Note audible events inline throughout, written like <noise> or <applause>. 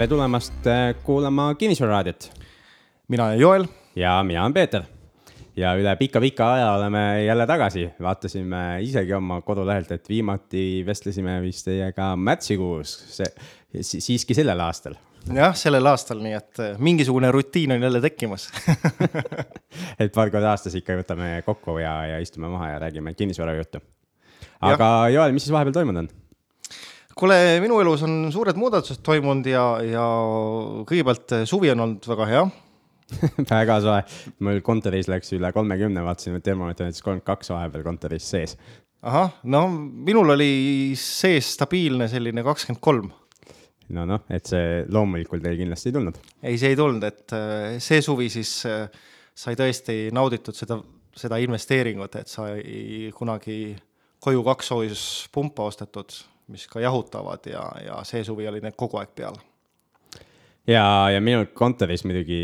tere tulemast äh, kuulama Kinnisvararaadiot. mina olen Joel. ja mina olen Peeter. ja üle pika-pika aja oleme jälle tagasi, vaatasime isegi oma kodulehelt, et viimati vestlesime vist teiega märtsikuus, see siiski sellel aastal jah, sellel aastal, nii et äh, mingisugune rutiin on jälle tekkimas <laughs> et paar korda aastas ikka võtame kokku ja, ja istume maha ja räägime kinnisvara juttu. aga ja. Joel, mis siis vahepeal toimunud on? Kuule, minu elus on suured muudatused toimunud ja, ja kõigepealt äh, suvi on olnud väga hea <laughs> väga soe, mul kontoris läks üle kolmekümne, vaatasin, et termomeeter näitas kolmkümmend kaks vahepeal kontoris sees. ahah, no minul oli sees stabiilne selline kakskümmend kolm no noh, et see loomulikult teil kindlasti ei tulnud. ei, see ei tulnud, et äh, see suvi siis äh, sai tõesti nauditud seda, seda investeeringut, et sai kunagi koju kaks soojuspumpa ostetud, mis ka jahutavad ja, ja see suvi oli need kogu aeg peal. ja, ja minul kontoris muidugi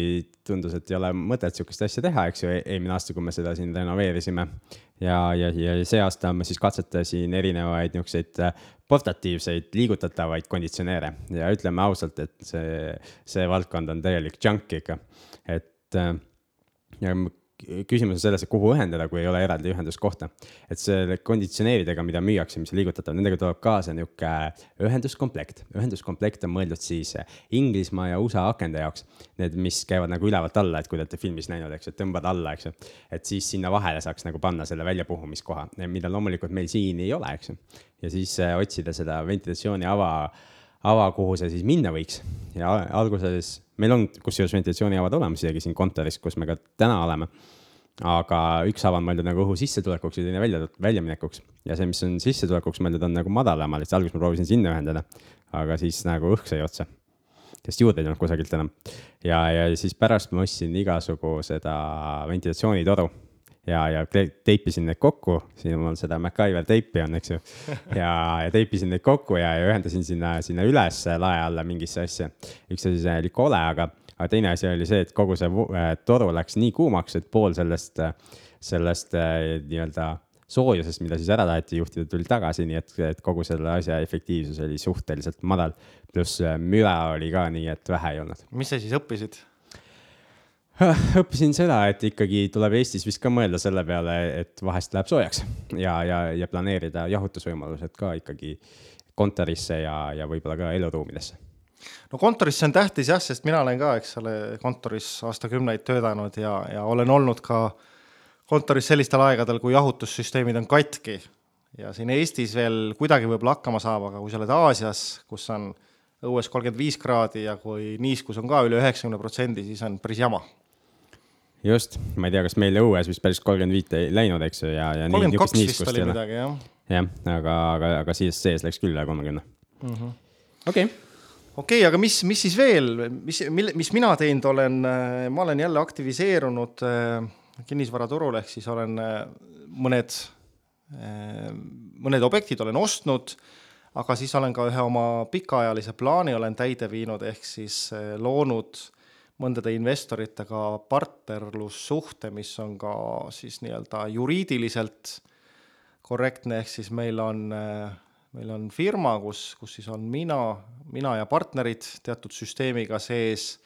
tundus, et ei ole mõtet sihukest asja teha, eks ju, e-, eelmine aasta, kui me seda siin renoveerisime. ja, ja, ja see aasta ma siis katsetasin erinevaid nihukeseid portatiivseid liigutatavaid konditsioneere ja ütleme ausalt, et see, see valdkond on täielik junk ikka. et äh, ja küsimus on selles, et kuhu ühendada, kui ei ole eraldi ühenduskohta. et selle konditsioneeridega, mida müüakse, mis on liigutatavad, nendega tuleb kaasa nihuke ühenduskomplekt. ühenduskomplekt on mõeldud siis Inglismaa ja USA akende jaoks. Need, mis käivad nagu ülevalt alla, et kui te olete filmis näinud, eks ju, tõmbad alla, eks ju. et siis sinna vahele saaks nagu panna selle väljapuhumiskoha, mida loomulikult meil siin ei ole, eks ju. ja siis äh, otsida seda ventilatsiooni ava ava, kuhu see siis minna võiks ja alguses meil on kusjuures ventilatsiooniavad olemas isegi siin kontoris, kus me ka täna oleme. aga üks ava on mõeldud nagu õhu sissetulekuks ja teine välja, väljaminekuks ja see, mis on sissetulekuks mõeldud, on nagu madalamal, et alguses ma proovisin sinna ühendada, aga siis nagu õhk sai otsa sest juurde ei tulnud kusagilt enam. ja, ja siis pärast ma ostsin igasugu seda ventilatsioonitoru ja, ja teipisin need kokku, siin mul seda MacGyver teipi on, eks ju. <laughs> ja, ja teipisin neid kokku ja, ja ühendasin sinna, sinna üles lae alla mingisse asja. üks asi see oli kole, aga, aga teine asi oli see, et kogu see äh, toru läks nii kuumaks, et pool sellest, sellest äh, nii-öelda soojusest, mida siis ära taheti juhtida, tuli tagasi, nii et, et kogu selle asja efektiivsus oli suhteliselt madal. pluss äh, müra oli ka nii, et vähe ei olnud. mis sa siis õppisid? <laughs> õppisin seda, et ikkagi tuleb Eestis vist ka mõelda selle peale, et vahest läheb soojaks ja, ja, ja planeerida jahutusvõimalused ka ikkagi kontorisse ja, ja võib-olla ka eluruumidesse. no kontorisse on tähtis jah, sest mina olen ka, eks ole, kontoris aastakümneid töötanud ja, ja olen olnud ka kontoris sellistel aegadel, kui jahutussüsteemid on katki ja siin Eestis veel kuidagi võib-olla hakkama saab, aga kui sa oled Aasias, kus on õues kolmkümmend viis kraadi ja kui niiskus on ka üle üheksakümne protsendi, siis on päris jama just, ma ei tea, kas meil õues vist päris kolmkümmend viit ei läinud, eks ju, ja, ja. kolmkümmend kaks vist oli midagi, jah. jah, aga, aga, aga siis sees läks küll üle kolmekümne. Mhm. okei okei aga mis, mis siis veel, mis, mille, mis mina teinud olen, ma olen jälle aktiviseerunud äh, kinnisvaraturul, ehk siis olen äh, mõned, äh, mõned objektid olen ostnud, aga siis olen ka ühe oma pikaajalise plaani olen täide viinud, ehk siis loonud mõndade investoritega partnerlussuhte, mis on ka siis nii-öelda juriidiliselt korrektne, ehk siis meil on, meil on firma, kus, kus siis on mina, mina ja partnerid teatud süsteemiga sees.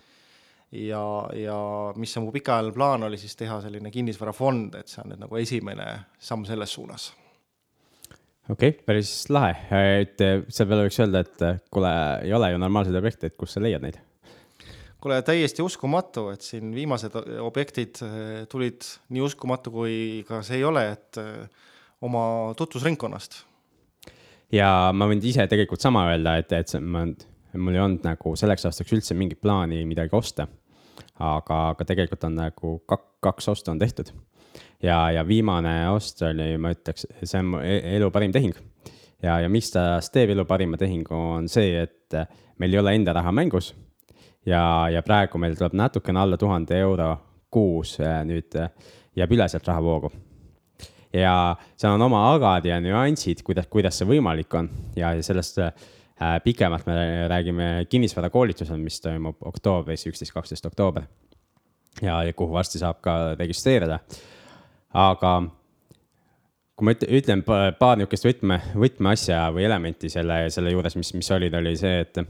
Ja, ja mis see mu pikaajaline plaan oli siis teha selline kinnisvarafond, et see on nüüd nagu esimene samm selles suunas. Okei okay,, päris lahe, et selle peale võiks öelda, et kuule, ei ole ju normaalseid objekte, et kust sa leiad neid kuule, täiesti uskumatu, et siin viimased objektid eh, tulid nii uskumatu, kui ka see ei ole, et eh, oma tutvusringkonnast. ja ma võin ise tegelikult sama öelda, et, et ma, mul ei olnud nagu selleks aastaks üldse mingit plaani midagi osta. aga, aga tegelikult on nagu kak, kaks ostu on tehtud. ja, ja viimane ost oli, ma ütleks, see on mu e-, elu parim tehing. ja, ja mis ta teeb elu parima tehingu, on see, et meil ei ole enda raha mängus ja, ja praegu meil tuleb natukene alla tuhande euro kuus nüüd jääb üle sealt rahavoogu. ja seal on oma agad ja nüansid, kuidas, kuidas see võimalik on ja sellest äh, pikemalt me räägime kinnisvarakoolitusel, mis toimub oktoobris, üksteist, kaksteist oktoober. ja, ja kuhu varsti saab ka registreerida. aga kui ma ütlen paar niisugust võtme, võtmeasja või elementi selle, selle juures, mis, mis olid, oli see, et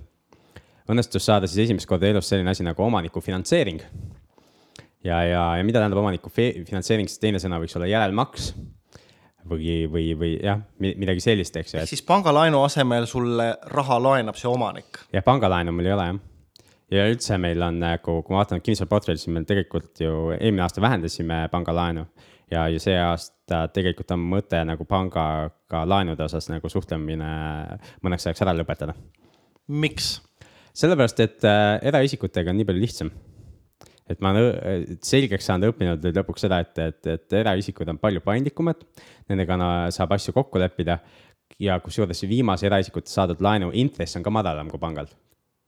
õnnestus saada siis esimest korda elus selline asi nagu omaniku finantseering. ja, ja, ja mida tähendab omaniku finantseering, siis teine sõna võiks olla järelmaks või, või, või jah, midagi sellist, eks ju. ehk siis pangalaenu asemel sulle raha laenab see omanik? jah, pangalaenu mul ei ole jah. ja üldse meil on nagu, kui ma vaatan kinnisvaraportfelli, siis me tegelikult ju eelmine aasta vähendasime pangalaenu ja, ja see aasta tegelikult on mõte nagu pangaga laenude osas nagu suhtlemine mõneks ajaks ära lõpetada. miks? Sellepärast, et äh, eraisikutega on nii palju lihtsam et ma olen selgeks saanud, õppinud nüüd lõpuks seda, et, et, et eraisikud on palju paindlikumad. Nendega saab asju kokku leppida ja kusjuures viimase eraisikute saadud laenu intress on ka madalam kui pangal.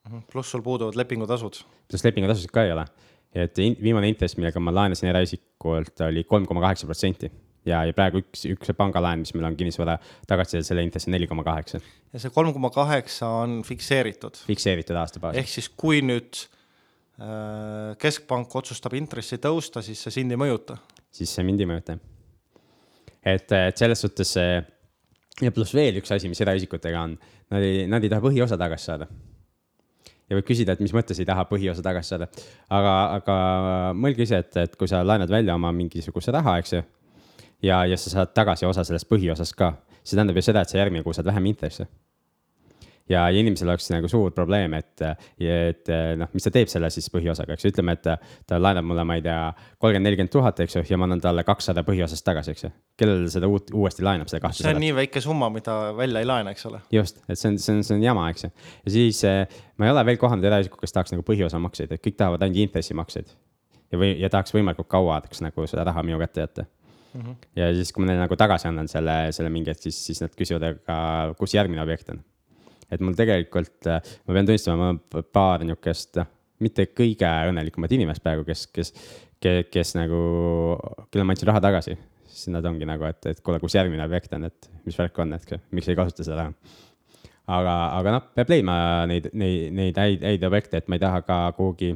Mhm, pluss sul puuduvad lepingutasud. pluss lepingutasusid ka ei ole. et in, viimane intress, millega ma laenasin eraisikult, oli kolm koma kaheksa protsenti ja, ja praegu üks, üks pangalaen, mis meil on kinnisvara tagasi, selle intress on neli koma kaheksa. ja see kolm koma kaheksa on fikseeritud? fikseeritud aasta baasil. ehk siis, kui nüüd Äh, keskpank otsustab intressi tõusta, siis see sind ei mõjuta. siis see mind ei mõjuta. et, et selles suhtes see ja pluss veel üks asi, mis eraisikutega on, nad ei, nad ei taha põhiosa tagasi saada. ja võib küsida, et mis mõttes ei taha põhiosa tagasi saada, aga, aga mõelge ise, et, et kui sa laenad välja oma mingisuguse raha, eks ju. Ja, ja sa saad tagasi osa sellest põhiosast ka, see tähendab ju seda, et sa järgmine kuu saad vähem intressi ja, ja inimesel oleks nagu suur probleem, et, et noh, mis ta teeb selle siis põhiosaga, eks ju, ütleme, et ta laenab mulle, ma ei tea, kolmkümmend, nelikümmend tuhat, eks ju, ja ma annan talle kakssada põhiosast tagasi, eks ju. kellele seda uut, uuesti laenab, seda kahtesadat? see on nii väike summa, mida välja ei laena, eks ole. just, et see on, see on, see on jama, eks ju. ja siis ma ei ole veel kohanud eraisikut, kes tahaks nagu põhiosa makseid, et kõik tahavad ainult intressimakseid. ja või, ja tahaks võimalikult kaua tahaks nagu seda raha minu kätte jätta mm. -hmm. ja siis, kui ma neile nagu tagasi annan selle, selle mingi hetk, siis, siis nad küsivad, aga kus järgmine objekt on et mul tegelikult, äh, ma pean tunnistama, ma olen paar niisugust, noh, mitte kõige õnnelikumat inimest praegu, kes, kes, kes, kes nagu, kellele ma andsin raha tagasi. siis nad ongi nagu, et, et kuule, kus järgmine objekt on, et mis värk on, et miks ei kasuta seda raha. aga, aga noh, peab leidma neid, neid, neid häid, häid objekte, et ma ei taha ka kuhugi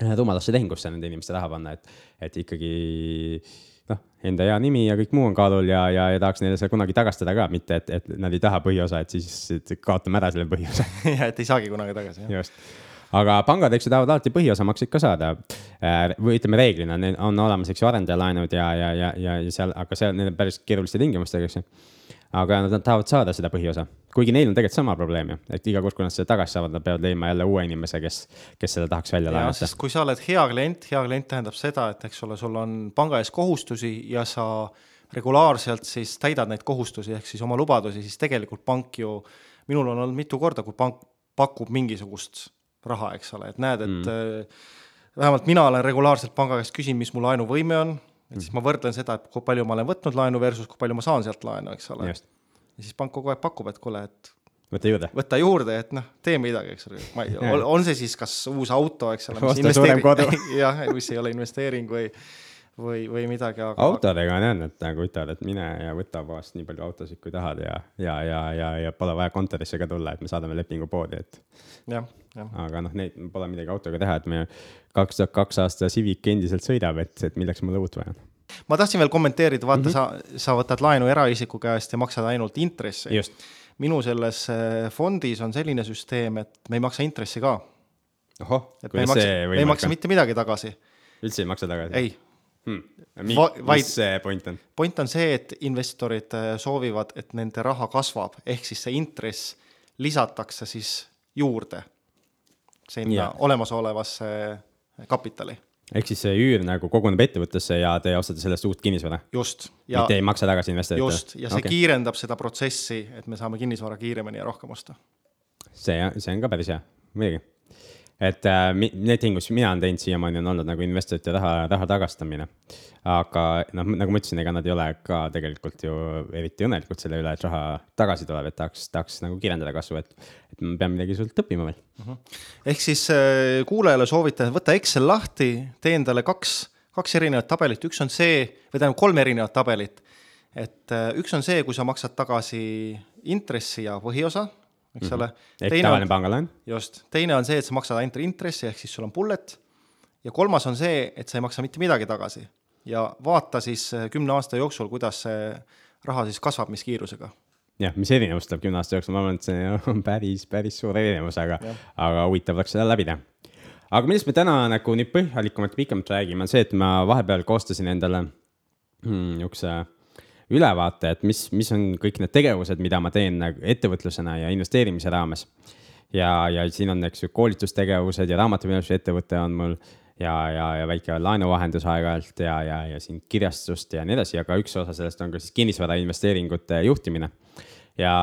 rumalasse tehingusse nende inimeste raha panna, et, et ikkagi noh, enda hea nimi ja kõik muu on kaalul ja, ja, ja tahaks neile seda kunagi tagastada ka, mitte et, et nad ei taha põhiosa, et siis kaotame ära selle põhiosa <laughs> ja et ei saagi kunagi tagasi. just, aga pangad, eks ju, tahavad alati põhiosamakseid ka saada. Äh, või ütleme, reeglina on olemas, eks ju, arendajalaenud ja, ja, ja, ja, ja seal, aga seal, need on päris keeruliste tingimustega, eks ju aga nad tahavad saada seda põhiosa, kuigi neil on tegelikult sama probleem ju, et iga kord, kui nad seda tagasi saavad, nad peavad leidma jälle uue inimese, kes, kes seda tahaks välja laenata. kui sa oled hea klient, hea klient tähendab seda, et eks ole, sul on panga ees kohustusi ja sa regulaarselt siis täidad neid kohustusi ehk siis oma lubadusi, siis tegelikult pank ju, minul on olnud mitu korda, kui pank pakub mingisugust raha, eks ole, et näed, et mm. vähemalt mina olen regulaarselt panga käest küsinud, mis mu laenuvõime on et siis ma võrdlen seda, et kui palju ma olen võtnud laenu versus kui palju ma saan sealt laenu, eks ole. ja siis pank kogu aeg pakub, et kuule, et võta juurde. võta juurde, et noh, tee midagi, eks ole, ma ei, <laughs> on see siis kas uus auto, eks ole. osta suurem kodu. <laughs> jah, mis ei ole investeering või, või, või midagi, aga. autodega on jah, nad nagu ütlevad, et mine ja võta vahest nii palju autosid, kui tahad ja, ja, ja, ja, ja pole vaja kontorisse ka tulla, et me saadame lepingu poodi, et. jah, jah. aga noh, neid pole midagi autoga teha, et me kaks tuhat kaks aasta Civic endiselt sõidab, et, et milleks mulle uut vaja on ma tahtsin veel kommenteerida, vaata mm, -hmm. sa, sa võtad laenu eraisiku käest ja maksad ainult intressi. minu selles äh, fondis on selline süsteem, et me ei maksa intressi ka. ohoh, kuidas see võimalik on? me ei maksa mitte midagi tagasi. üldse ei maksa tagasi? ei hmm.. Mi, vaid, mis see point on? point on see, et investorid äh, soovivad, et nende raha kasvab, ehk siis see intress lisatakse siis juurde sinna olemasolevasse kapitali ehk siis see üür nagu koguneb ettevõttesse ja te ostate sellest uut kinnisvara? just. mitte ei maksa tagasi investoritele? just, ja see okay. kiirendab seda protsessi, et me saame kinnisvara kiiremini ja rohkem osta. see, see on ka päris hea, muidugi et äh, need tehingud, mis mina olen teinud siiamaani, on olnud nagu investorite raha, raha tagastamine. aga noh, nagu ma ütlesin, ega nad ei ole ka tegelikult ju eriti õnnelikud selle üle, et raha tagasi tuleb, et tahaks, tahaks nagu kirjeldada kasvu, et, et ma pean midagi sult õppima veel uh. Mhm. -huh. ehk siis äh, kuulajale soovitan, võta Excel lahti, tee endale kaks, kaks erinevat tabelit, üks on see, või tähendab kolm erinevat tabelit. et äh, üks on see, kui sa maksad tagasi intressi ja põhiosa eks mm -hmm. ole. ehk tavaline pangalaen. just, teine on see, et sa maksad ainult intressi, ehk siis sul on bullet. ja kolmas on see, et sa ei maksa mitte midagi tagasi. ja vaata siis äh, kümne aasta jooksul, kuidas see raha siis kasvab, mis kiirusega. jah, mis erinevus tuleb kümne aasta jooksul, ma arvan, et see on päris, päris suur erinevus, aga, aga huvitav oleks seda läbi teha. aga millest me täna nagu nii põhjalikumalt, pikemalt räägime, on see, et ma vahepeal koostasin endale hmm, niisuguse ülevaate, et mis, mis on kõik need tegevused, mida ma teen nagu ettevõtlusena ja investeerimise raames. ja, ja siin on, eks ju, koolitustegevused ja raamatupidamuse ettevõte on mul ja, ja, ja väike laenuvahendus aeg-ajalt ja, ja, ja siin kirjastust ja nii edasi, aga üks osa sellest on ka siis kinnisvara investeeringute juhtimine. ja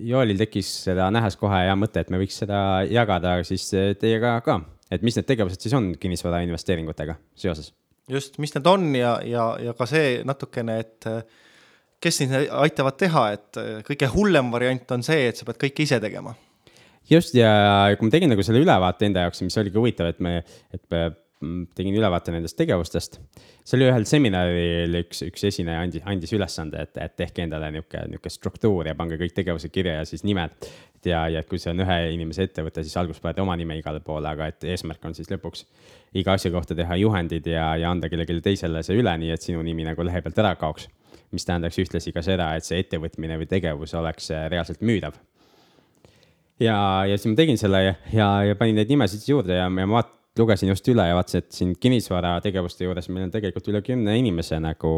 Joelil tekkis seda nähes kohe hea mõte, et me võiks seda jagada siis teiega ka, et mis need tegevused siis on kinnisvara investeeringutega seoses? Just, mis need on ja, ja, ja ka see natukene, et kes siis aitavad teha, et kõige hullem variant on see, et sa pead kõike ise tegema. Just ja kui ma tegin nagu selle ülevaate enda jaoks, mis oligi huvitav, et me, et me tegin ülevaate nendest tegevustest. see oli ühel seminaril üks, üks esineja andis, andis ülesande, et, et tehke endale nihuke, nihuke struktuur ja pange kõik tegevused kirja ja siis nimed. ja, ja kui see on ühe inimese ettevõte, siis alguses panete oma nime igale poole, aga et eesmärk on siis lõpuks iga asja kohta teha juhendid ja, ja anda kellelegi teisele see üle, nii et sinu nimi nagu lehe pealt ära kaoks. mis tähendaks ühtlasi ka seda, et see ettevõtmine või tegevus oleks reaalselt müüdav ja, ja siis ma tegin selle ja, ja, ja panin neid nimesid juurde ja, ja ma vaat-, lugesin just üle ja vaatasin, et siin kinnisvara tegevuste juures meil on tegelikult üle kümne inimese nagu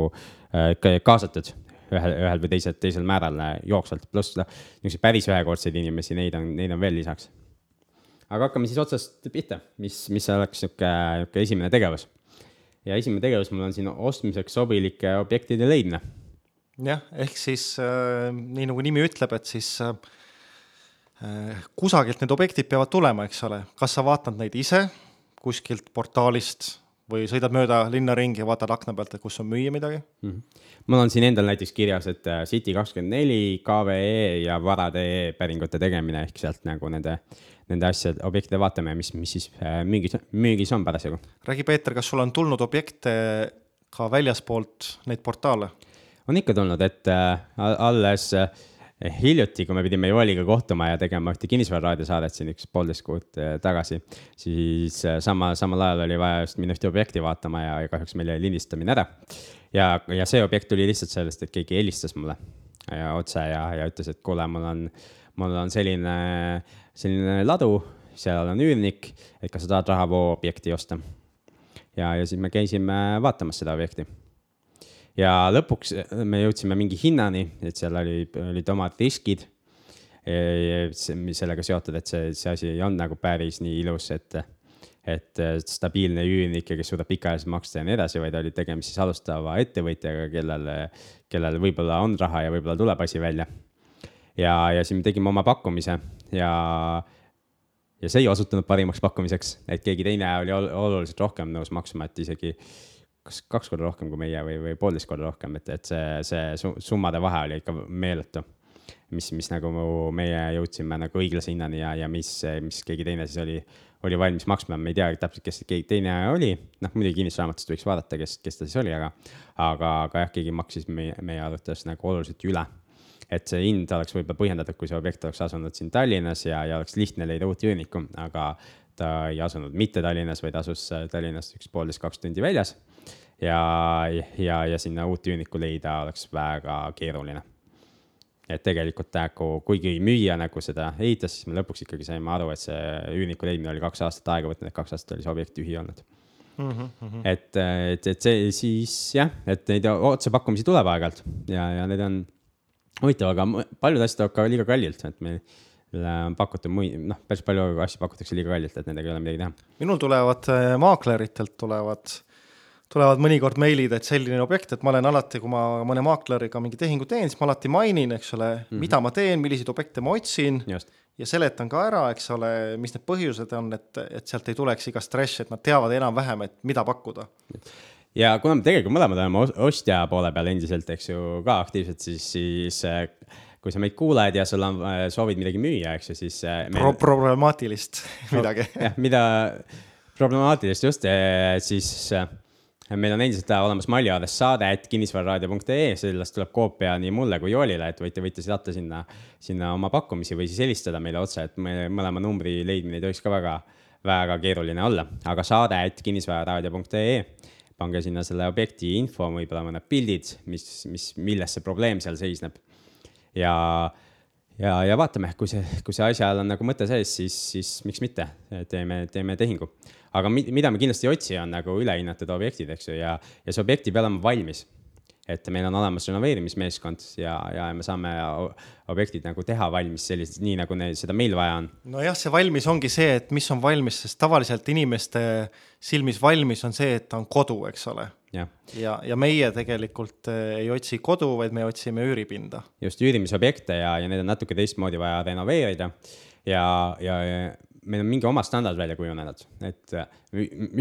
äh, kaasatud ühel, ühel või teisel, teisel määral äh, jooksvalt, pluss noh, niisuguseid päris ühekordseid inimesi, neid on, neid on veel lisaks. aga hakkame siis otsast pihta, mis, mis oleks niisugune, niisugune esimene tegevus. ja esimene tegevus mul on siin ostmiseks sobilike objektide leidmine. jah, ehk siis äh, nii nagu nimi ütleb, et siis Äh, kusagilt need objektid peavad tulema, eks ole, kas sa vaatad neid ise kuskilt portaalist või sõidad mööda linna ringi ja vaatad akna pealt, et kus on müüa midagi mm? -hmm. mul on siin endal näiteks kirjas, et äh, City24, KVE ja Varad.ee päringute tegemine ehk sealt nagu nende, nende asjade, objektide vaatame, mis, mis siis äh, müügis, müügis on parasjagu. räägi, Peeter, kas sul on tulnud objekte ka väljaspoolt neid portaale? on ikka tulnud, et äh, alles äh, hiljuti, kui me pidime Joeliga kohtuma ja tegema ühte kinnisvara raadiosaadet siin üks poolteist kuud eh, tagasi, siis eh, sama, samal ajal oli vaja just minna ühte objekti vaatama ja, ja kahjuks meil jäi lindistamine ära. ja, ja see objekt tuli lihtsalt sellest, et keegi helistas mulle ja otse ja, ja ütles, et kuule, mul on, mul on selline, selline ladu, seal on üürnik, et kas sa tahad rahavoo objekti osta. ja, ja siis me käisime vaatamas seda objekti ja lõpuks eh, me jõudsime mingi hinnani, et seal oli, olid omad riskid. sellega seotud, et see, see asi ei olnud nagu päris nii ilus, et, et stabiilne üürnik ja kes suudab pikaajaliselt maksta ja nii edasi, vaid oli tegemist siis alustava ettevõtjaga, kellel, kellel võib-olla on raha ja võib-olla tuleb asi välja. ja, ja siis me tegime oma pakkumise ja ja see ei osutunud parimaks pakkumiseks, et keegi teine oli oluliselt rohkem nõus maksma, et isegi kas kaks korda rohkem kui meie või, või poolteist korda rohkem, et, et see, see summade vahe oli ikka meeletu. mis, mis nagu meie jõudsime nagu õiglase hinnani ja, ja mis, mis keegi teine siis oli, oli valmis maksma, me ei tea täpselt, kes keegi teine oli. noh, muidugi kinnistusraamatust võiks vaadata, kes, kes ta siis oli, aga, aga, aga jah, keegi maksis meie, meie arvates nagu oluliselt üle et see hind oleks võib-olla põhjendatud, kui see objekt oleks asunud siin Tallinnas ja, ja oleks lihtne leida uut üürnikku, aga ta ei asunud mitte Tallinnas, vaid asus Tallinnast üks poolteist, kaks tundi väljas ja, ja, ja sinna uut üürnikku leida oleks väga keeruline. et tegelikult nagu, kuigi müüja nagu seda ehitas, siis me lõpuks ikkagi saime aru, et see üürniku leidmine oli kaks aastat aega võtnud, et kaks aastat oli see objekt tühi olnud mm. -hmm. et, et, et see siis jah, et neid otsepakkumisi tuleb aeg-ajalt ja, ja need on huvitav, aga paljud asjad tulevad ka liiga kallilt, et meil on pakutud muid, noh, päris palju asju pakutakse liiga kallilt, et nendega ei ole midagi teha. minul tulevad äh, maakleritelt tulevad tulevad mõnikord meilid, et selline objekt, et ma olen alati, kui ma mõne maakleriga mingi tehingu teen, siis ma alati mainin, eks ole mm, -hmm. mida ma teen, milliseid objekte ma otsin ja seletan ka ära, eks ole, mis need põhjused on, et, et sealt ei tuleks iga stress, et nad teavad enam-vähem, et mida pakkuda. ja kuna me tegelikult mõlemad oleme ostja poole peal endiselt, eks ju, ka aktiivsed, siis, siis äh, kui sa meid kuuled ja sul on, äh, soovid midagi müüa, eks ju, siis äh, meil... Pro. problemaatilist <laughs> midagi jah, mida problemaatilist just, siis meil on endiselt olemas meiliaadress saade, et kinnisvararaadio.ee, sellest tuleb koopia nii mulle kui Joolile, et võite, võite saata sinna, sinna oma pakkumisi või siis helistada meile otse, et me mõlema numbri leidmine ei tohiks ka väga, väga keeruline olla, aga saade, et kinnisvararaadio.ee pange sinna selle objekti info, võib-olla mõned pildid, mis, mis, milles see probleem seal seisneb. Ja, ja, ja vaatame, kui see, kui see asjal on nagu mõte sees, siis, siis miks mitte, teeme, teeme tehingu. aga mida me kindlasti ei otsi, on nagu ülehinnatud objektid, eks ju, ja, ja see objekt peab olema valmis et meil on olemas renoveerimismeeskond ja, ja me saame objektid nagu teha valmis sellised, nii nagu neil seda meil vaja on. nojah, see valmis ongi see, et mis on valmis, sest tavaliselt inimeste silmis valmis on see, et ta on kodu, eks ole. Ja, ja, ja meie tegelikult eh, ei otsi kodu, vaid me otsime üüripinda. just, üürimisobjekte ja, ja neid on natuke teistmoodi vaja renoveerida ja, ja, ja meil on mingi oma standard välja kujunenud, et äh,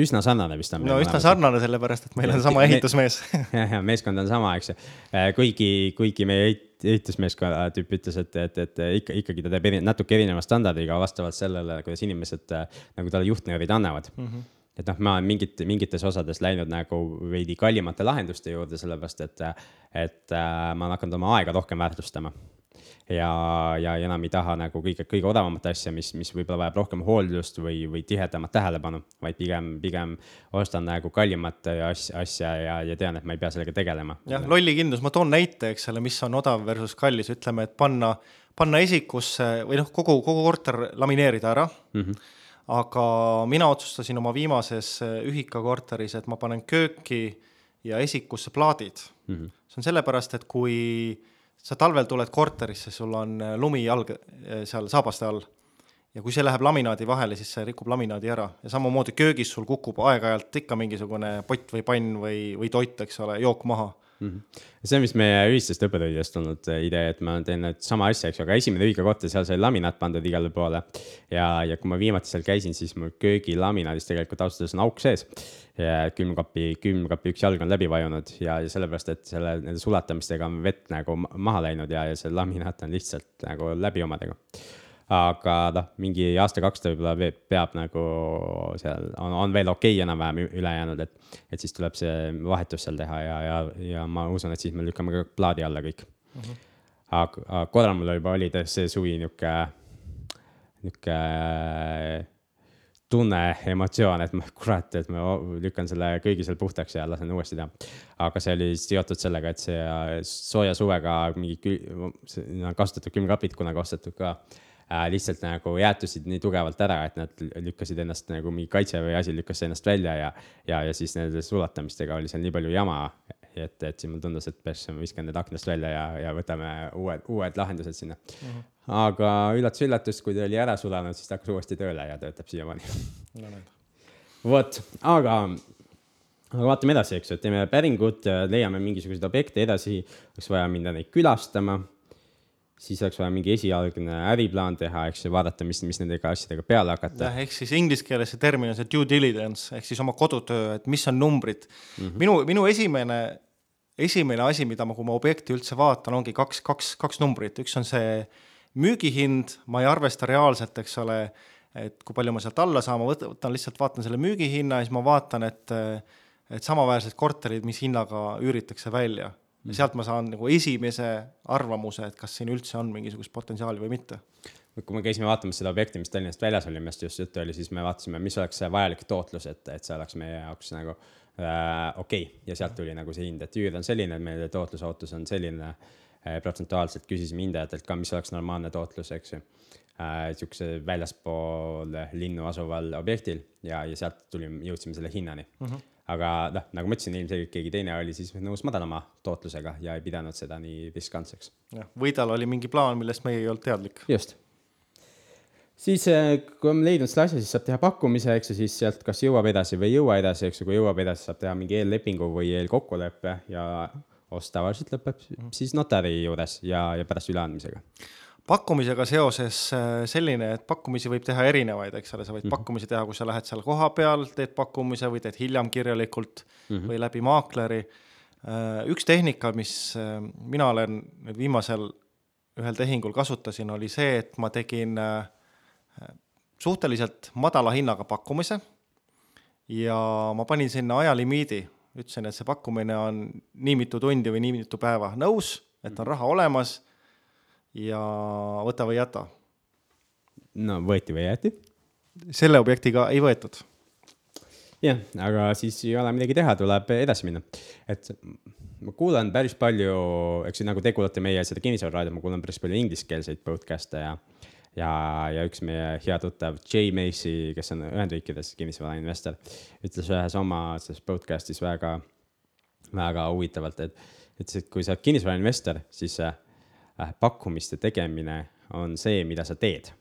üsna sarnane vist on. no üsna sarnane, sellepärast et meil on sama ehitusmees <laughs> jah, ja meeskond on sama, eks ju. Äh, kuigi, kuigi meie ehitusmeeskonna tüüp ütles, et, et, et ikka, ikkagi ta teeb eri, natuke erineva standardiga vastavalt sellele, kuidas inimesed nagu talle juhtnöörid annavad mm. -hmm et noh, ma olen mingit, mingites osades läinud nagu veidi kallimate lahenduste juurde, sellepärast et, et ma olen hakanud oma aega rohkem väärtustama ja, ja enam ei taha nagu kõige, kõige odavamat asja, mis, mis võib-olla vajab rohkem hooldust või, või tihedamat tähelepanu, vaid pigem, pigem ostan nagu kallimat asja, asja ja, ja tean, et ma ei pea sellega tegelema. jah, lollikindlus, ma toon näite, eks ole, mis on odav versus kallis, ütleme, et panna, panna esikusse või noh, kogu, kogu korter lamineerida ära mm. -hmm aga mina otsustasin oma viimases ühikakorteris, et ma panen kööki ja esikusse plaadid mm. -hmm. see on sellepärast, et kui sa talvel tuled korterisse, sul on äh, lumi jalg äh, seal saabaste all ja kui see läheb laminaadi vahele, siis see rikub laminaadi ära ja samamoodi köögis sul kukub aeg-ajalt ikka mingisugune pott või pann või, või toit, eks ole, jook maha. See on vist meie ühistest õppetundidest tulnud äh, idee, et ma teen nüüd sama asja, eks ju, aga esimene ühikakoht, seal sai laminaat pandud igale poole. ja, ja kui ma viimati seal käisin, siis mul köögilaminaadis tegelikult ausalt öeldes on auk sees. külmkapi, külmkapi üks jalg on läbi vajunud ja, ja sellepärast, et selle, nende sulatamistega on vett nagu maha läinud ja, ja see laminaat on lihtsalt nagu läbi omadega aga noh, mingi aasta-kaks ta võib-olla peab nagu seal on, on veel okei okay, enam-vähem üle jäänud, et, et siis tuleb see vahetus seal teha ja, ja, ja ma usun, et siis me lükkame ka plaadi alla kõik mm. -hmm. aga, aga korra mul juba oli see suvi nihuke, nihuke tunne, emotsioon, et ma kurat, et ma lükkan selle kõigi seal puhtaks ja lasen uuesti teha. aga see oli seotud sellega, et see sooja suvega mingi, kasutatud külmkapid kunagi ostetud ka lihtsalt nagu jäätusid nii tugevalt ära, et nad lükkasid ennast nagu mingi kaitseväe asi lükkas ennast välja ja, ja, ja siis nende sulatamistega oli seal nii palju jama, et, et siis mulle tundus, et peaks viskan need aknast välja ja, ja võtame uued, uued lahendused sinna mm. -hmm. aga üllatus-üllatus, kui ta oli ära sulanud, siis ta hakkas uuesti tööle ja töötab siiamaani no,. vot, aga aga vaatame edasi, eks ju, et teeme päringut, leiame mingisuguseid objekte edasi, oleks vaja minna neid külastama siis oleks vaja mingi esialgne äriplaan teha, eks ju, vaadata, mis, mis nendega asjadega peale hakata. jah, ehk siis inglise keeles see termin on see due diligence ehk siis oma kodutöö, et mis on numbrid mm. -hmm. minu, minu esimene, esimene asi, mida ma, kui ma objekti üldse vaatan, ongi kaks, kaks, kaks numbrit, üks on see müügihind, ma ei arvesta reaalselt, eks ole, et kui palju ma sealt alla saan, ma võtan, lihtsalt, vaatan selle müügihinna ja siis ma vaatan, et et samaväärsed korterid, mis hinnaga üüritakse välja ja sealt ma saan nagu esimese arvamuse, et kas siin üldse on mingisugust potentsiaali või mitte. kui me käisime vaatamas seda objekti, mis Tallinnast väljas oli, millest just juttu oli, siis me vaatasime, mis oleks see vajalik tootlus, et, et see oleks meie jaoks nagu äh, okei okay. ja sealt tuli nagu see hind, et üür on selline, meie tootlusootus on selline äh,. protsentuaalselt küsisime hindajatelt ka, mis oleks normaalne tootlus, eks ju äh,. sihukese väljaspool linnu asuval objektil ja, ja sealt tulime, jõudsime selle hinnani mm. -hmm aga noh, nagu ma ütlesin, ilmselgelt keegi teine oli siis nõus madalama tootlusega ja ei pidanud seda nii riskantseks. jah, või tal oli mingi plaan, millest meie ei olnud teadlik. just. siis, eh, kui on leidnud selle asja, siis saab teha pakkumise, eks ju, siis sealt kas jõuab edasi või ei jõua edasi, eks ju, kui jõuab edasi, saab teha mingi eellepingu või eelkokkuleppe ja ost tavaliselt lõpeb siis notari juures ja, ja pärast üleandmisega pakkumisega seoses äh, selline, et pakkumisi võib teha erinevaid, eks ole, sa võid mm -hmm. pakkumisi teha, kui sa lähed seal kohapeal, teed pakkumise või teed hiljem kirjalikult mm -hmm. või läbi maakleri. Äh, üks tehnika, mis äh, mina olen nüüd viimasel ühel tehingul kasutasin, oli see, et ma tegin suhteliselt madala hinnaga pakkumise ja ma panin sinna ajalimiidi, ütlesin, et see pakkumine on nii mitu tundi või nii mitu päeva, nõus, et on raha olemas ja võta või jäta. no võeti või jäeti? selle objektiga ei võetud. jah, aga siis ei ole midagi teha, tuleb edasi minna. et ma kuulan päris palju, eks ju, nagu te kuulate meie seda kinnisvararaadiot, ma kuulan päris palju ingliskeelseid podcast'e ja ja, ja üks meie hea tuttav Jay Macy, kes on Ühendriikides kinnisvarainvestor, ütles ühes oma selles podcast'is väga, väga huvitavalt, et, ütles, et kui sa oled kinnisvarainvestor, siis pakkumiste tegemine on see, mida sa teed.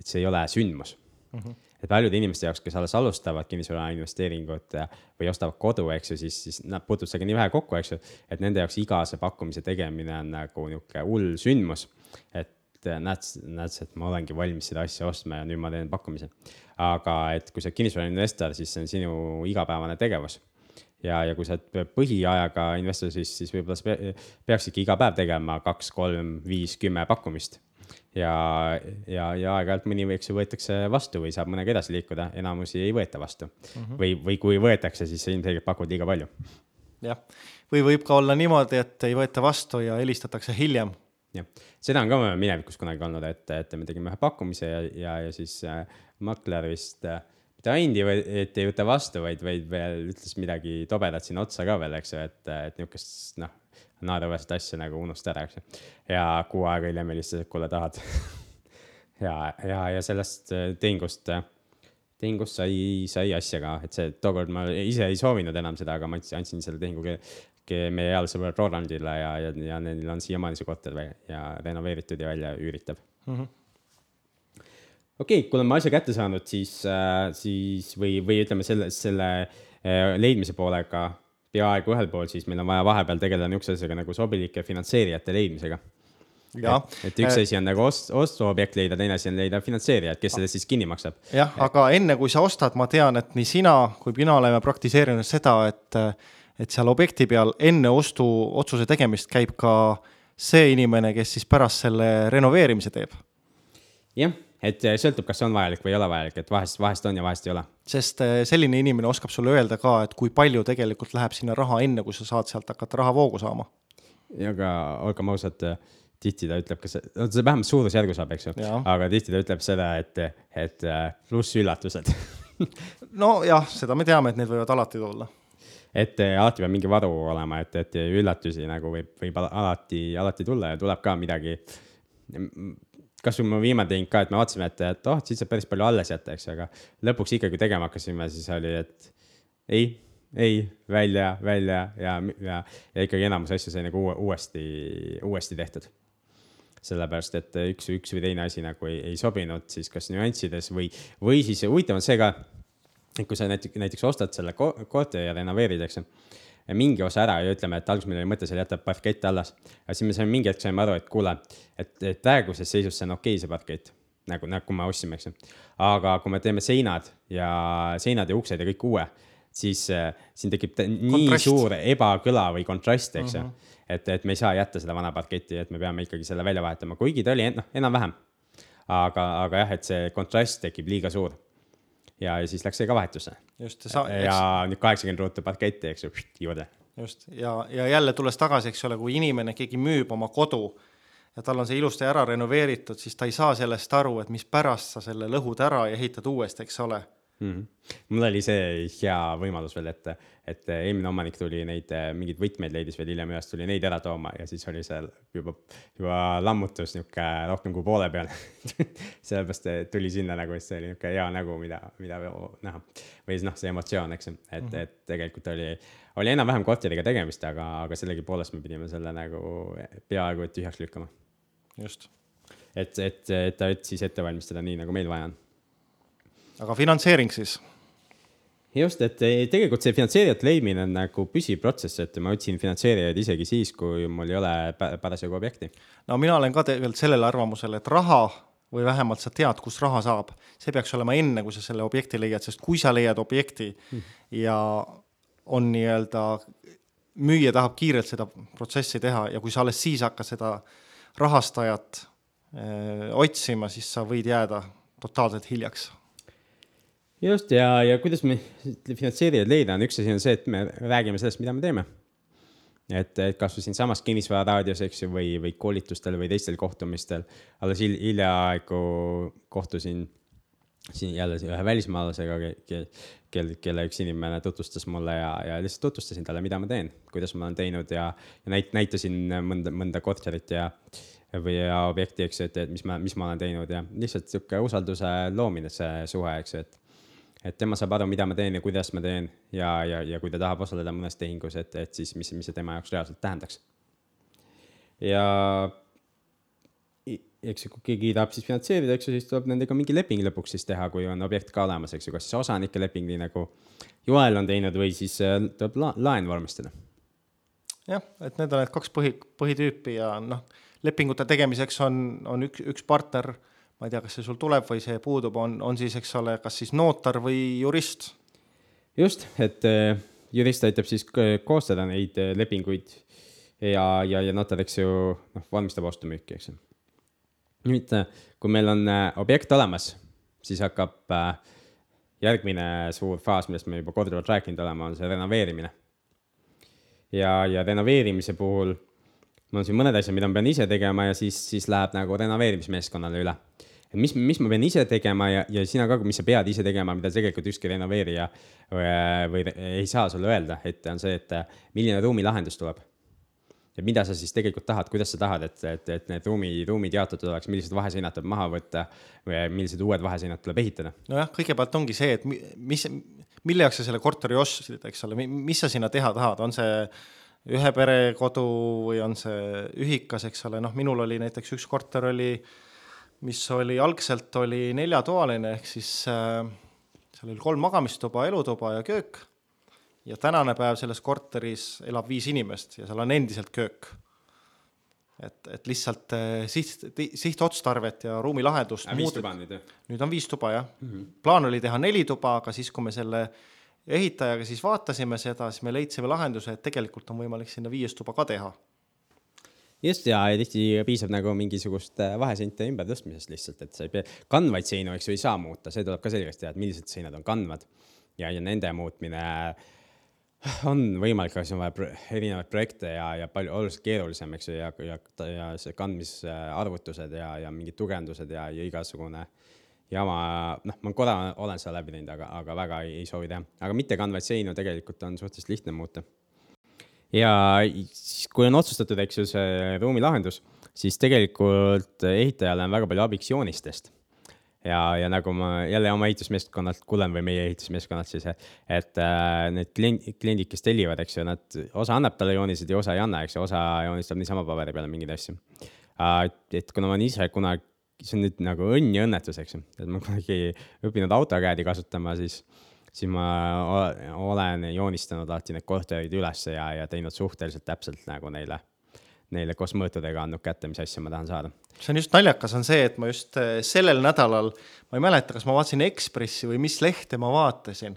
et see ei ole sündmus mm. -hmm et paljude inimeste jaoks, kes alles alustavad kinnisvara investeeringut või ostavad kodu, eks ju, siis, siis nad puutuvad sellega nii vähe kokku, eks ju. et nende jaoks iga see pakkumise tegemine on nagu nihuke hull sündmus. et näed, näed, et ma olengi valmis seda asja ostma ja nüüd ma teen pakkumise. aga et kui sa oled kinnisvarainvestor, siis see on sinu igapäevane tegevus ja, ja kui sa oled põhiajaga investor, siis, siis võib-olla sa peaksidki iga päev tegema kaks, kolm, viis, kümme pakkumist ja, ja, ja aeg-ajalt mõni, eks ju, võetakse vastu või saab mõnega edasi liikuda, enamusi ei võeta vastu mm. -hmm. või, või kui võetakse, siis ilmselgelt pakud liiga palju. jah, või võib ka olla niimoodi, et ei võeta vastu ja helistatakse hiljem. jah, seda on ka minevikus kunagi olnud, et, et me tegime ühe pakkumise ja, ja, ja siis äh, makler vist äh, mitte ainult et ei võta vastu, vaid, vaid veel ütles midagi tobedat sinna otsa ka veel, eks ju, et, et niisugust noh naeruväärset asja nagu unusta ära, eks ju. ja kuu aega hiljem helistasid, kuule, tahad <laughs> ja, ja, ja sellest äh, tehingust, äh, tehingust sai, sai asja ka, et see tookord ma ise ei soovinud enam seda, aga ma andsin, selle tehingu meie heale sõbrale Rolandile ja, ja, ja neil on siiamaani see korter ja renoveeritud ja välja üüritav mm. -hmm okei okay,, kui oleme asja kätte saanud, siis äh,, siis või, või ütleme selle, selle äh, leidmise poolega peaaegu ühel pool, siis meil on vaja vahepeal tegeleda niisuguse asjaga nagu sobilike finantseerijate leidmisega. Et, et üks äh, asi on nagu ost-, ostuobjekt leida, teine asi on leida finantseerijad, kes selle siis kinni maksab. jah, aga enne kui sa ostad, ma tean, et nii sina kui mina oleme praktiseerinud seda, et, et seal objekti peal enne ostuotsuse tegemist käib ka see inimene, kes siis pärast selle renoveerimise teeb. jah et eh, sõltub, kas see on vajalik või ei ole vajalik, et vahest, vahest on ja vahest ei ole. sest eh, selline inimene oskab sulle öelda ka, et kui palju tegelikult läheb sinna raha, enne kui sa saad sealt hakata rahavoogu saama. ja aga olgem ausad, tihti ta ütleb ka see, no see vähemalt suurusjärgu saab, eks ju, aga tihti ta ütleb seda, et, et eh, pluss üllatused <laughs> nojah, seda me teame, et need võivad alati tulla et alati peab mingi varu olema, et, et üllatusi nagu võib, võib alati, alati tulla ja tuleb ka midagi kasvõi mu viimane tehing ka, et me vaatasime, et, et oh, siit saab päris palju alles jätta, eks, aga lõpuks ikkagi tegema hakkasime, siis oli, et ei, ei, välja, välja ja, ja, ja ikkagi enamus asju sai nagu uue, uuesti, uuesti tehtud. sellepärast, et üks, üks või teine asi nagu ei, ei sobinud siis kas nüanssides või, või siis huvitav on see ka, et kui sa näiteks, näiteks ostad selle korteri ja renoveerid, eks ju mingi osa ära ja ütleme, et alguses meil oli mõte seal jätta parkett alles. aga siis me saime mingi hetk saime aru, et kuule, et, praeguses seisus see on okei okay,, see parkett nagu, nagu me ostsime, eks ju. aga kui me teeme seinad ja seinad ja uksed ja kõik uue, siis äh, siin tekib nii kontrast. suur ebakõla või kontrast, eks ju uh -huh.. et, et me ei saa jätta seda vana parketti, et me peame ikkagi selle välja vahetama, kuigi ta oli noh, enam-vähem. aga, aga jah, et see kontrast tekib liiga suur ja, ja siis läks see ka vahetusse. just, ja, ja nüüd kaheksakümmend ruutu parketti, eks ju, juurde. just, ja, ja jälle tulles tagasi, eks ole, kui inimene, keegi müüb oma kodu ja tal on see ilusti ära renoveeritud, siis ta ei saa sellest aru, et mispärast sa selle lõhud ära ja ehitad uuesti, eks ole mm. -hmm. mul oli see hea võimalus veel, et, et eelmine omanik tuli neid mingeid võtmeid leidis veel hiljem üles, tuli neid ära tooma ja siis oli seal juba, juba lammutus nihuke rohkem kui poole peal <laughs> sellepärast tuli sinna nagu, see oli nihuke hea nägu, mida, mida näha. või siis noh, see emotsioon, eks ju, et mm, -hmm. et tegelikult oli, oli enam-vähem korteriga tegemist, aga, aga sellegipoolest me pidime selle nagu peaaegu et tühjaks lükkama. just. et, et, et ta siis ette valmistada nii, nagu meil vaja on aga finantseering siis? just, et eh, tegelikult see finantseerijate leidmine on nagu püsiv protsess, et ma otsin finantseerijaid isegi siis, kui mul ei ole parasjagu objekti. no mina olen ka tegelikult sellel arvamusel, et raha või vähemalt sa tead, kus raha saab, see peaks olema enne, kui sa selle objekti leiad, sest kui sa leiad objekti hmm. ja on nii-öelda, müüja tahab kiirelt seda protsessi teha ja kui sa alles siis hakkad seda rahastajat öö, eh, otsima, siis sa võid jääda totaalselt hiljaks just ja, ja kuidas me finantseerijaid leida on, üks asi on see, et me räägime sellest, mida me teeme. et, et kasvõi siinsamas kinnisvararaadios, eks ju, või, või koolitustel või teistel kohtumistel. alles hiljaaegu kohtusin siin jälle ühe välismaalasega, kel, kelle üks inimene tutvustas mulle ja, ja lihtsalt tutvustasin talle, mida ma teen, kuidas ma olen teinud ja, ja näit-, näitasin mõnda, mõnda korterit ja või ja objekti, eks ju, et, et mis ma, mis ma olen teinud ja lihtsalt sihuke usalduse loomine, see suhe, eks ju, et et tema saab aru, mida ma teen ja kuidas ma teen ja, ja, ja kui ta tahab osaleda mõnes tehingus, et, et siis mis, mis see tema jaoks reaalselt tähendaks. ja eks ju, kui keegi tahab siis finantseerida, eks ju, siis tuleb nendega mingi leping lõpuks siis teha, kui on objekt ka olemas, eks ju, kas siis osanike leping, nii nagu Joel on teinud või siis äh, tuleb la laen vormistada. jah, et need on need kaks põhi, põhitüüpi ja noh, lepingute tegemiseks on, on üks, üks partner, ma ei tea, kas see sul tuleb või see puudub, on, on siis, eks ole, kas siis notar või jurist. just, et äh, jurist aitab siis koostada neid äh, lepinguid ja, ja, ja notar, eks ju, noh, valmistab ostu-müüki, eks ju nüüd, kui meil on objekt olemas, siis hakkab järgmine suur faas, millest me juba korduvalt rääkinud oleme, on see renoveerimine. ja, ja renoveerimise puhul mul on siin mõned asjad, mida ma pean ise tegema ja siis, siis läheb nagu renoveerimismeeskonnale üle. Mis, mis ma pean ise tegema ja, ja sina ka, mis sa pead ise tegema, mida tegelikult ükski renoveerija või, või ei saa sulle öelda, et on see, et milline ruumilahendus tuleb et mida sa siis tegelikult tahad, kuidas sa tahad, et, et, et need ruumi, ruumid jaotatud oleks, millised vaheseinad tuleb maha võtta või millised uued vaheseinad tuleb ehitada? nojah, kõigepealt ongi see, et mis, mille jaoks sa selle korteri ostsid, eks ole, mis sa sinna teha tahad, on see ühe pere kodu või on see ühikas, eks ole, noh, minul oli näiteks üks korter oli, mis oli algselt oli neljatoaline ehk siis äh, seal oli kolm magamistuba, elutuba ja köök ja tänane päev selles korteris elab viis inimest ja seal on endiselt köök. et, et lihtsalt eh, siht, sihtotstarvet ja ruumilahendust. viis tuba on nüüd jah? nüüd on viis tuba jah mm. -hmm. plaan oli teha neli tuba, aga siis, kui me selle ehitajaga siis vaatasime seda, siis me leidsime lahenduse, et tegelikult on võimalik sinna viies tuba ka teha just ja, tihti piisab nagu mingisugust eh, vaheseinte ümbertõstmisest lihtsalt, et sa ei pea, kandvaid seinu, eks ju, ei saa muuta, see tuleb ka selgeks teha, et millised seinad on kandvad ja, ja nende muutmine äh, on võimalik, aga siis on vaja erinevaid projekte ja, ja palju oluliselt keerulisem, eks ju, ja, ja, ja see kandmisarvutused ja, ja mingid tugevdused ja, ja igasugune jama, noh, ma korra olen seda läbi teinud, aga, aga väga ei, ei soovi teha. aga mittekandvaid seinu tegelikult on suhteliselt lihtne muuta. Ja kui on otsustatud, eks ju, see ruumilahendus, siis tegelikult ehitajale on väga palju abiks joonistest ja, ja nagu ma jälle oma ehitusmeeskonnalt kuulen või meie ehitusmeeskonnalt siis, et äh, need kliendid, kliendid, kes tellivad, eks ju, nad, osa annab talle joonised ja osa ei anna, eks ju, osa joonistab niisama paberi peale mingeid asju äh,. et kuna ma olen ise kunagi, see on nüüd nagu õnn ja õnnetus, eks ju, et ma kunagi õppinud autokäedi kasutama, siis siis ma olen joonistanud alati need korterid ülesse ja, ja teinud suhteliselt täpselt nagu neile neile koos mõõtudega andnud kätte, mis asja ma tahan saada. see on just naljakas, on see, et ma just eh, sellel nädalal, ma ei mäleta, kas ma vaatasin Ekspressi või mis lehte ma vaatasin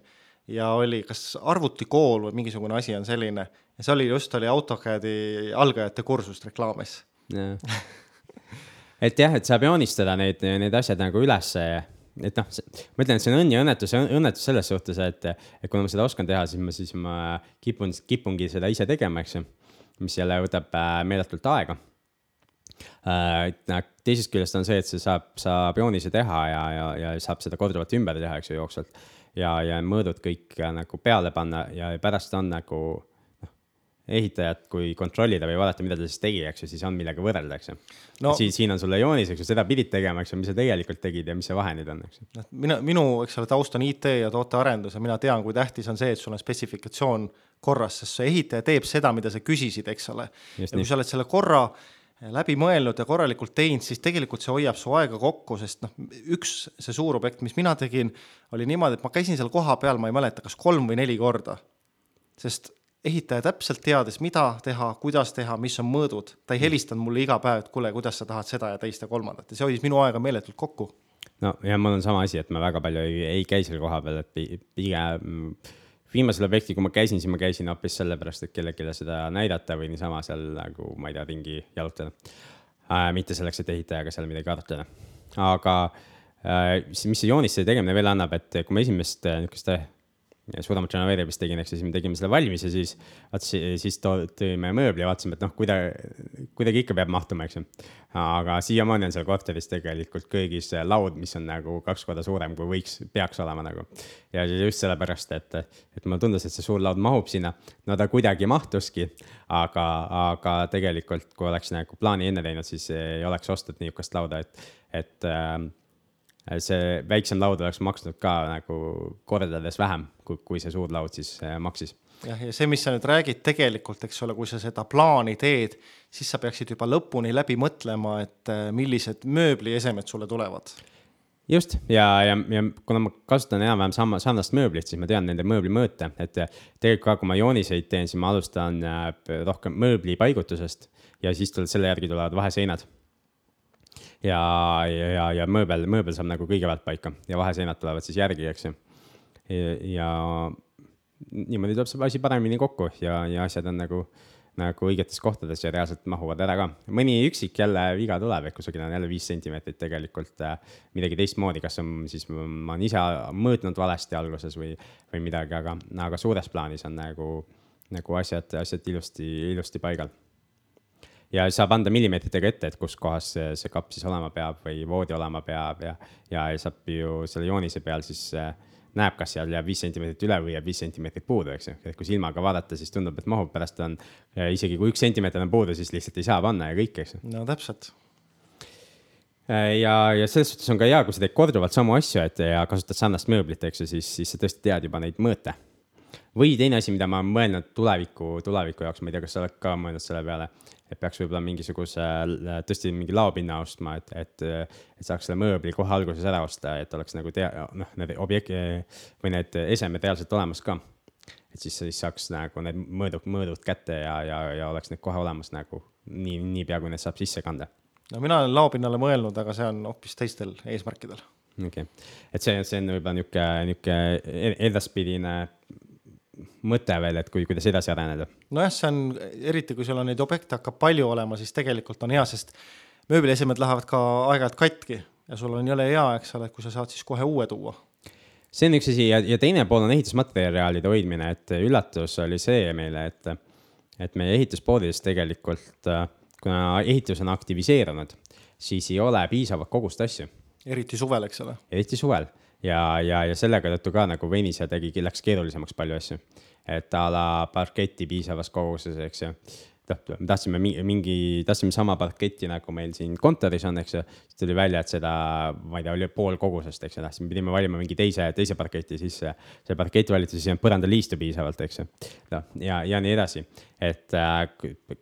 ja oli kas arvutikool või mingisugune asi on selline ja see oli just, oli AutoCAD-i algajate kursust reklaamis et jah, et saab joonistada neid, need asjad nagu ülesse et noh, ma ütlen, et see on õnn ja õnnetus, õnnetus selles suhtes, et, et kuna ma seda oskan teha, siis ma, siis ma kipun, kipungi seda ise tegema, eks ju mis jälle võtab äh, meeletult aega. Äh, teisest küljest on see, et see saab, saab joonise teha ja, ja, ja saab seda korduvalt ümber teha, eks ju, jooksvalt. ja, ja mõõdud kõik äh, nagu peale panna ja pärast on nagu noh, ehitajat, kui kontrollida või vaadata, mida ta siis tegi, eks ju, siis on millega võrrelda, eks ju no,. siin, siin on sulle joonis, eks ju, seda pidid tegema, eks ju, mis sa tegelikult tegid ja mis see vahe nüüd on, eks ju. noh, mina, minu, eks ole, taust on IT ja tootearendus ja mina tean, kui tähtis on see, et sul on spetsifikatsioon korras, sest see ehitaja teeb seda, mida sa küsisid, eks ole. ja kui sa oled selle korra läbi mõelnud ja korralikult teinud, siis tegelikult see hoiab su aega kokku, sest noh, üks see suur objekt, mis mina tegin, oli niimoodi, et ma käisin seal kohapeal, ma ei mäleta, kas kolm või neli korda. sest ehitaja täpselt teadis, mida teha, kuidas teha, mis on mõõdud, ta ei mm. helistanud mulle iga päev, et kuule, kuidas sa tahad seda ja teist ja kolmandat ja see hoidis minu aega meeletult kokku. no ja mul on sama asi, et ma väga palju ei, ei käi seal kohapeal, et pigem viimasel objektil, kui ma käisin, siis ma käisin hoopis sellepärast, et kellelegi seda näidata või niisama seal nagu, ma ei tea, ringi jalutada äh,. mitte selleks, et ehitajaga seal midagi arutada. aga äh, mis see jooniste tegemine veel annab, et kui ma esimest äh, niisugust suuremat renoveerimist tegin, ehk siis me tegime selle valmis ja siis, vaat siis tõime mööbli ja vaatasime, et noh, kuidagi, kuidagi ikka peab mahtuma, eks ju. aga siiamaani on seal korteris tegelikult köögis laud, mis on nagu kaks korda suurem, kui võiks, peaks olema nagu. ja just sellepärast, et, et mulle tundus, et see suur laud mahub sinna. no ta kuidagi mahtuski, aga, aga tegelikult, kui oleks nagu plaani enne teinud, siis ei oleks ostnud niisugust lauda, et, et see väiksem laud oleks maksnud ka nagu kordades vähem, kui, kui see suur laud siis äh, maksis. jah, ja see, mis sa nüüd räägid tegelikult, eks ole, kui sa seda plaani teed, siis sa peaksid juba lõpuni läbi mõtlema, et äh, millised mööbliesemed sulle tulevad. just ja, ja, ja kuna ma kasutan enam-vähem sama, sarnast mööblit, siis ma tean nende mööbli mõõte, et tegelikult ka, kui ma jooniseid teen, siis ma alustan äh, rohkem mööbli paigutusest ja siis tuleb selle järgi tulevad vaheseinad ja, ja, ja, ja mööbel, mööbel saab nagu kõigepealt paika ja vaheseinad tulevad siis järgi, eks ju. ja niimoodi tuleb see asi paremini kokku ja, ja asjad on nagu, nagu õigetes kohtades ja reaalselt mahuvad ära ka. mõni üksik jälle viga tuleb, et kusagil on jälle viis sentimeetrit tegelikult äh, midagi teistmoodi, kas on siis, ma olen ise mõõtnud valesti alguses või, või midagi, aga, aga suures plaanis on nagu, nagu asjad, asjad ilusti, ilusti paigal ja saab anda millimeetritega ette, et kus kohas see, see kapp siis olema peab või voodi olema peab ja, ja saab ju selle joonise peal siis äh, näeb, kas seal jääb viis sentimeetrit üle või jääb viis sentimeetrit puudu, eks ju. et kui silmaga vaadata, siis tundub, et mahub, pärast on isegi kui üks sentimeeter on puudu, siis lihtsalt ei saa panna ja kõik, eks ju. no täpselt. Äh, ja, ja selles suhtes on ka hea, kui sa teed korduvalt samu asju, et ja kasutad sarnast mööblit, eks ju, siis, siis sa tõesti tead juba neid mõõte. Või teine asi, mida ma olen mõelnud tuleviku, tuleviku jaoks, ma ei tea, kas sa oled ka mõelnud selle peale et peaks võib-olla mingisuguse tõesti mingi laopinna ostma, et, et, et saaks selle mööbli kohe alguses ära osta, et oleks nagu tea-, noh, need objekti või need esemed reaalselt olemas ka. et siis, siis saaks nagu need mõõdud, mõõdud kätte ja, ja, ja oleks need kohe olemas nagu nii, niipea, kui need saab sisse kanda. no mina olen laopinnale mõelnud, aga see on hoopis teistel eesmärkidel. okei okay., et see, see on võib-olla niisugune, niisugune e-, edaspidine mõte veel, et kui, kuidas edasi areneda? nojah, see on, eriti kui sul on neid objekte hakkab palju olema, siis tegelikult on hea, sest mööbliesemed lähevad ka aeg-ajalt katki ja sul on jõle hea, eks ole, kui sa saad siis kohe uue tuua. see on üks asi ja, ja teine pool on ehitusmaterjalide hoidmine, et üllatus oli see meile, et, et meie ehituspoodides tegelikult, kuna ehitus on aktiviseerunud, siis ei ole piisavat kogust asju. eriti suvel, eks ole. eriti suvel ja, ja, ja sellega tõttu ka nagu venis ja tegi, läks keerulisemaks palju asju. et a la parketti piisavas koguses, eks ju noh, me tahtsime mingi, tahtsime sama parketti, nagu meil siin kontoris on, eks ju. siis tuli välja, et seda, ma ei tea, oli pool kogusest, eks ju, tahtsime, pidime valima mingi teise, teise parketi sisse. see parkett valiti, siis ei olnud põrandaliistu piisavalt, eks ju. noh, ja, ja nii edasi et äh,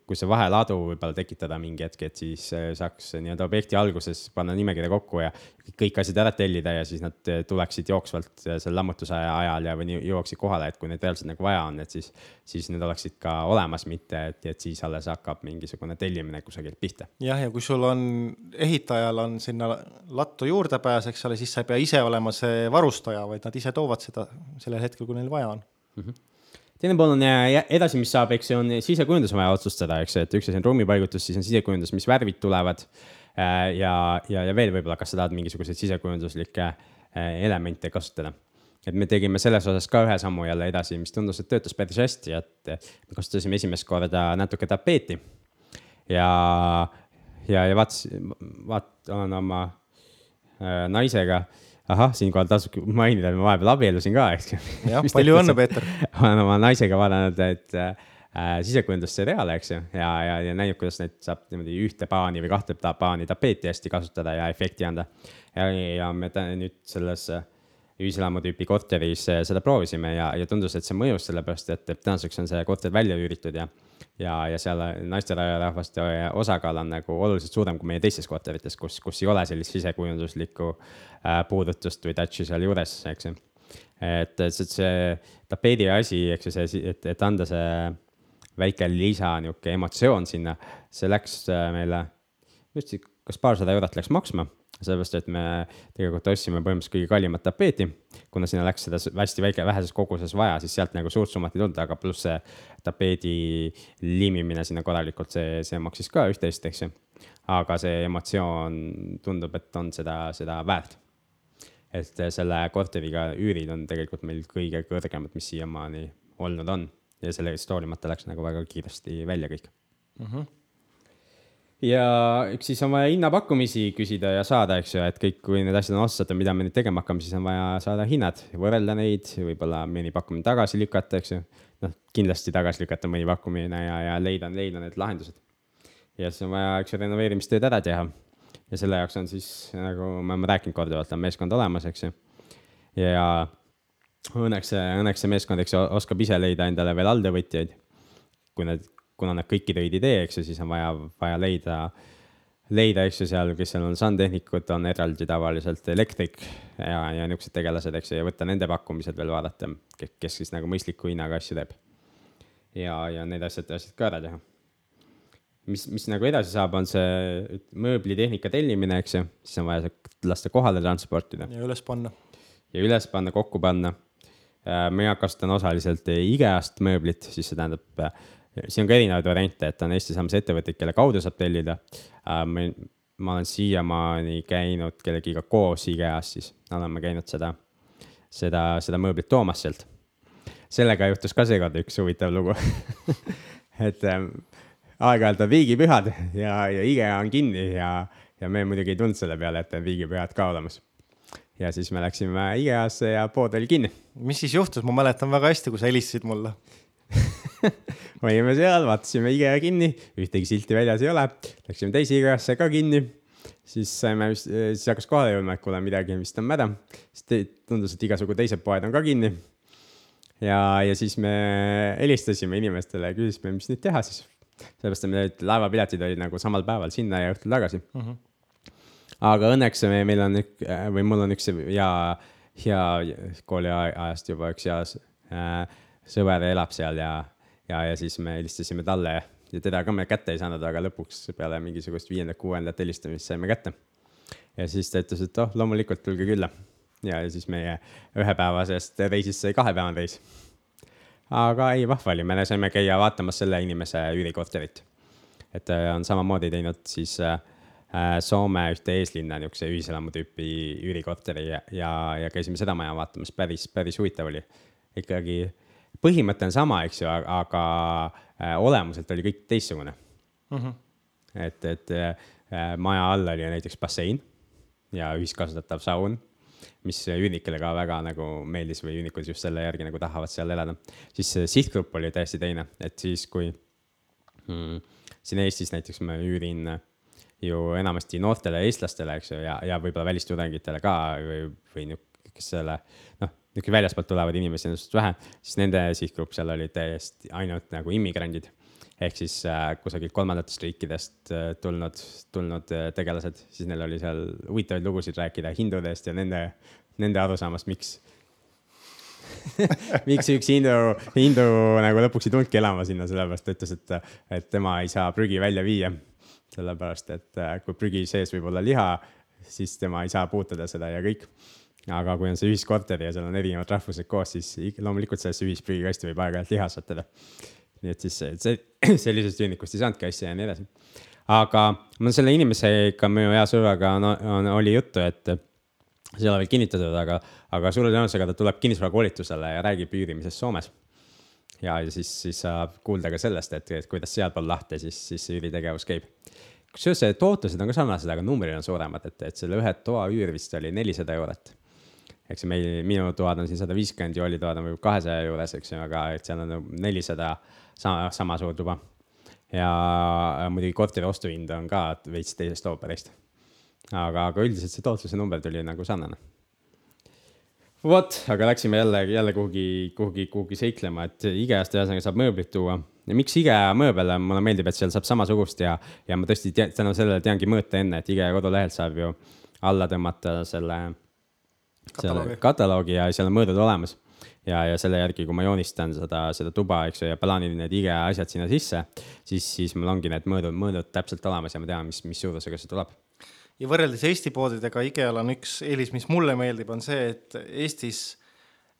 kui see vaheladu võib-olla tekitada mingi hetk, et siis äh, saaks nii-öelda objekti alguses panna nimekirja kokku ja kõik asjad ära tellida ja siis nad äh, tuleksid jooksvalt selle lammutuse ajal ja, või jõuaksid kohale, et kui neid reaalselt nagu vaja on, et siis, siis need oleksid ka olemas, mitte et, et siis alles hakkab mingisugune tellimine kusagilt pihta. jah, ja kui sul on, ehitajal on sinna lattu juurdepääs, eks ole, siis sa ei pea ise olema see varustaja, vaid nad ise toovad seda sellel hetkel, kui neil vaja on mm. -hmm teine pool on edasi, mis saab, eks ju, on sisekujundus on vaja otsustada, eks et üks asi on ruumipaigutus, siis on sisekujundus, mis värvid tulevad. Äh, ja, ja, ja veel võib-olla, kas sa tahad mingisuguseid sisekujunduslikke äh, elemente kasutada. et me tegime selles osas ka ühe sammu jälle edasi, mis tundus, et töötas päris hästi, et me kasutasime esimest korda natuke tapeeti. ja, ja, ja vaatasin, vaat-, olen oma äh, naisega ahah, siinkohal tasub mainida, et ma vahepeal abiellusin ka, eks jah, palju õnne, Peeter. <laughs> olen oma naisega vaadanud, et äh, sisekujundusseriaale, eks ju, ja, ja, ja näinud, kuidas neid saab niimoodi ühte paani või kahte paani tapeeti hästi kasutada ja efekti anda. ja, ja me nüüd selles äh, ühiselamu tüüpi korteris äh, seda proovisime ja, ja tundus, et see mõjus, sellepärast et tänaseks on see korter välja üüritud ja ja, ja seal naisterahvaste osakaal on nagu oluliselt suurem kui meie teistes korterites, kus, kus ei ole sellist sisekujunduslikku äh, puudutust või touch'i seal juures, eks ju. et, et see tapeedi asi, eks ju, see, et, et anda see väike lisa niisugune emotsioon sinna, see läks äh, meile, ütlesin, kas paarsada eurot läks maksma sellepärast et me tegelikult ostsime põhimõtteliselt kõige kallimat tapeeti. kuna sinna läks seda hästi väike, väheses koguses vaja, siis sealt nagu suurt summat ei tulnud, aga pluss see tapeedi liimimine sinna korralikult, see, see maksis ka üht-teist, eks ju. aga see emotsioon tundub, et on seda, seda väärt. et selle korteriga üürid on tegelikult meil kõige kõrgemad, mis siiamaani olnud on ja sellest hoolimata läks nagu väga kiiresti välja kõik mm. -hmm. Ja eks siis on vaja hinnapakkumisi küsida ja saada, eks ju, et kõik, kui need asjad on otsustatud, mida me nüüd tegema hakkame, siis on vaja saada hinnad, võrrelda neid, võib-olla mõni pakkumine tagasi lükata, eks ju. noh, kindlasti tagasi lükata mõni pakkumine ja, ja leida, leida need lahendused. ja siis on vaja, eks ju, renoveerimistööd ära teha ja selle jaoks on siis nagu me oleme rääkinud korduvalt, on meeskond olemas, eks ju. ja õnneks, õnneks see meeskond, eks ju, oskab ise leida endale veel alltöövõtjaid. kui need, kuna nad kõiki töid ei tee, eks ju, siis on vaja, vaja leida, leida, eks ju, seal, kes seal on sandtehnikud, on eraldi tavaliselt elektrik ja, ja niisugused tegelased, eks ju, ja võtta nende pakkumised veel vaadata, kes siis nagu mõistliku hinnaga asju teeb. ja, ja need asjad, asjad ka ära teha mis, mis nagu edasi saab, on see mööblitehnika tellimine, eks ju, siis on vaja lasta kohale transportida. ja üles panna. ja üles panna, kokku panna. Äh, mina kasutan osaliselt IKEA-st mööblit, siis see tähendab, äh, siin on ka erinevaid variante, et on Eesti saamas ettevõtteid, kelle kaudu saab tellida. Äh, ma olen siiamaani käinud kellegiga koos IKEA-s, siis oleme käinud seda, seda, seda mööblit toomas sealt. sellega juhtus ka seekord üks huvitav lugu <laughs> et ähm, aeg-ajalt on riigipühad ja, ja IKEA on kinni ja, ja me muidugi ei tulnud selle peale, et on riigipühad ka olemas. ja siis me läksime IKEA-sse ja pood oli kinni. mis siis juhtus, ma mäletan väga hästi, kui sa helistasid mulle <laughs> <laughs> olime seal, vaatasime IKEA kinni, ühtegi silti väljas ei ole, läksime teise IKEA-sse ka kinni siis saime, siis hakkas kohale jõudma, et kuule, midagi vist on mäda. siis tundus, et igasugu teised poed on ka kinni. ja, ja siis me helistasime inimestele ja küsisime, mis nüüd teha siis sellepärast, et need laevapiletid olid nagu samal päeval sinna ja õhtul tagasi mm. -hmm. aga õnneks me, meil on ük, või mul on üks hea, hea kooliajast juba üks hea äh, sõber elab seal ja, ja, ja siis me helistasime talle ja teda ka me kätte ei saanud, aga lõpuks peale mingisugust viiendat-kuuendat helistamist saime kätte. ja siis ta ütles, et oh, loomulikult tulge külla. ja, ja siis meie ühepäevasest reisist sai kahepäevane reis aga ei, vahva oli, me saime käia vaatamas selle inimese üürikorterit. et äh, on samamoodi teinud siis äh, äh, Soome ühte eeslinna niisuguse ühiselamu tüüpi üürikorteri ja, ja, ja käisime seda maja vaatamas, päris, päris huvitav oli. ikkagi põhimõte on sama, eks ju, aga äh, olemuselt oli kõik teistsugune mm. -hmm. et, et äh, maja all oli näiteks bassein ja ühiskasutatav saun mis üürnikele ka väga nagu meeldis või üürnikud just selle järgi nagu tahavad seal elada. siis sihtgrupp oli täiesti teine, et siis kui mm, siin Eestis näiteks ma üürin ju enamasti noortele eestlastele, eks ju, ja, ja võib-olla välistudengitele ka või, või kes selle noh, niisugune väljaspoolt tulevaid inimesi on suhteliselt vähe, siis nende sihtgrupp seal oli täiesti ainult nagu immigrandid ehk siis äh, kusagilt kolmandatest riikidest äh, tulnud, tulnud äh, tegelased, siis neil oli seal huvitavaid lugusid rääkida hindudest ja nende, nende arusaamast, miks <laughs> miks üks hindu, hindu nagu lõpuks ei tulnudki elama sinna, sellepärast ta ütles, et, et tema ei saa prügi välja viia. sellepärast, et äh, kui prügi sees võib olla liha, siis tema ei saa puutuda seda ja kõik. Aga kui on see ühiskorter ja seal on erinevad rahvused koos, siis loomulikult sellesse ühisprügikasti võib aeg-ajalt liha sattuda nii et siis see, <clears throat> sellisest üürnikust ei saanudki asja ja nii edasi. aga mul selle inimesega, minu hea sõbraga on, on, oli juttu, et see ei ole veel kinnitatud, aga, aga suure tõenäosusega ta tuleb kinnisvarakoolitusele ja räägib üürimisest Soomes. ja, siis, siis saab kuulda ka sellest, et, et kuidas sealpool lahti siis, siis üüritegevus käib. kusjuures see tootlused on ka sarnased, aga numbrid on suuremad, et, et selle ühe toa üür vist oli nelisada eurot eks meil, minu toad on siin sada viiskümmend, Jooli toad on võib-olla kahesaja juures, eks ju, aga et seal on nagu nelisada sama, sama suur tuba. ja muidugi korteri ostuhind on ka veits teisest ooperist. aga, aga üldiselt see tootluse number tuli nagu sarnane. vot, aga läksime jälle, jälle kuhugi, kuhugi, kuhugi seiklema, et IKEA-st ühesõnaga saab mööblit tuua. ja miks IKEA mööbel, mulle meeldib, et seal saab samasugust ja, ja ma tõesti tänu sellele teangi mõõta enne, et IKEA kodulehelt saab ju alla tõmmata selle kataloogi, kataloogi ja seal on mõõdud olemas. ja, ja selle järgi, kui ma joonistan seda, seda tuba, eks ju, ja plaanin need IKEA asjad sinna sisse, siis, siis mul ongi need mõõdud, mõõdud täpselt olemas ja ma tean, mis, mis suurusega see tuleb ja võrreldes Eesti poodidega IKEA-l on üks eelis, mis mulle meeldib, on see, et Eestis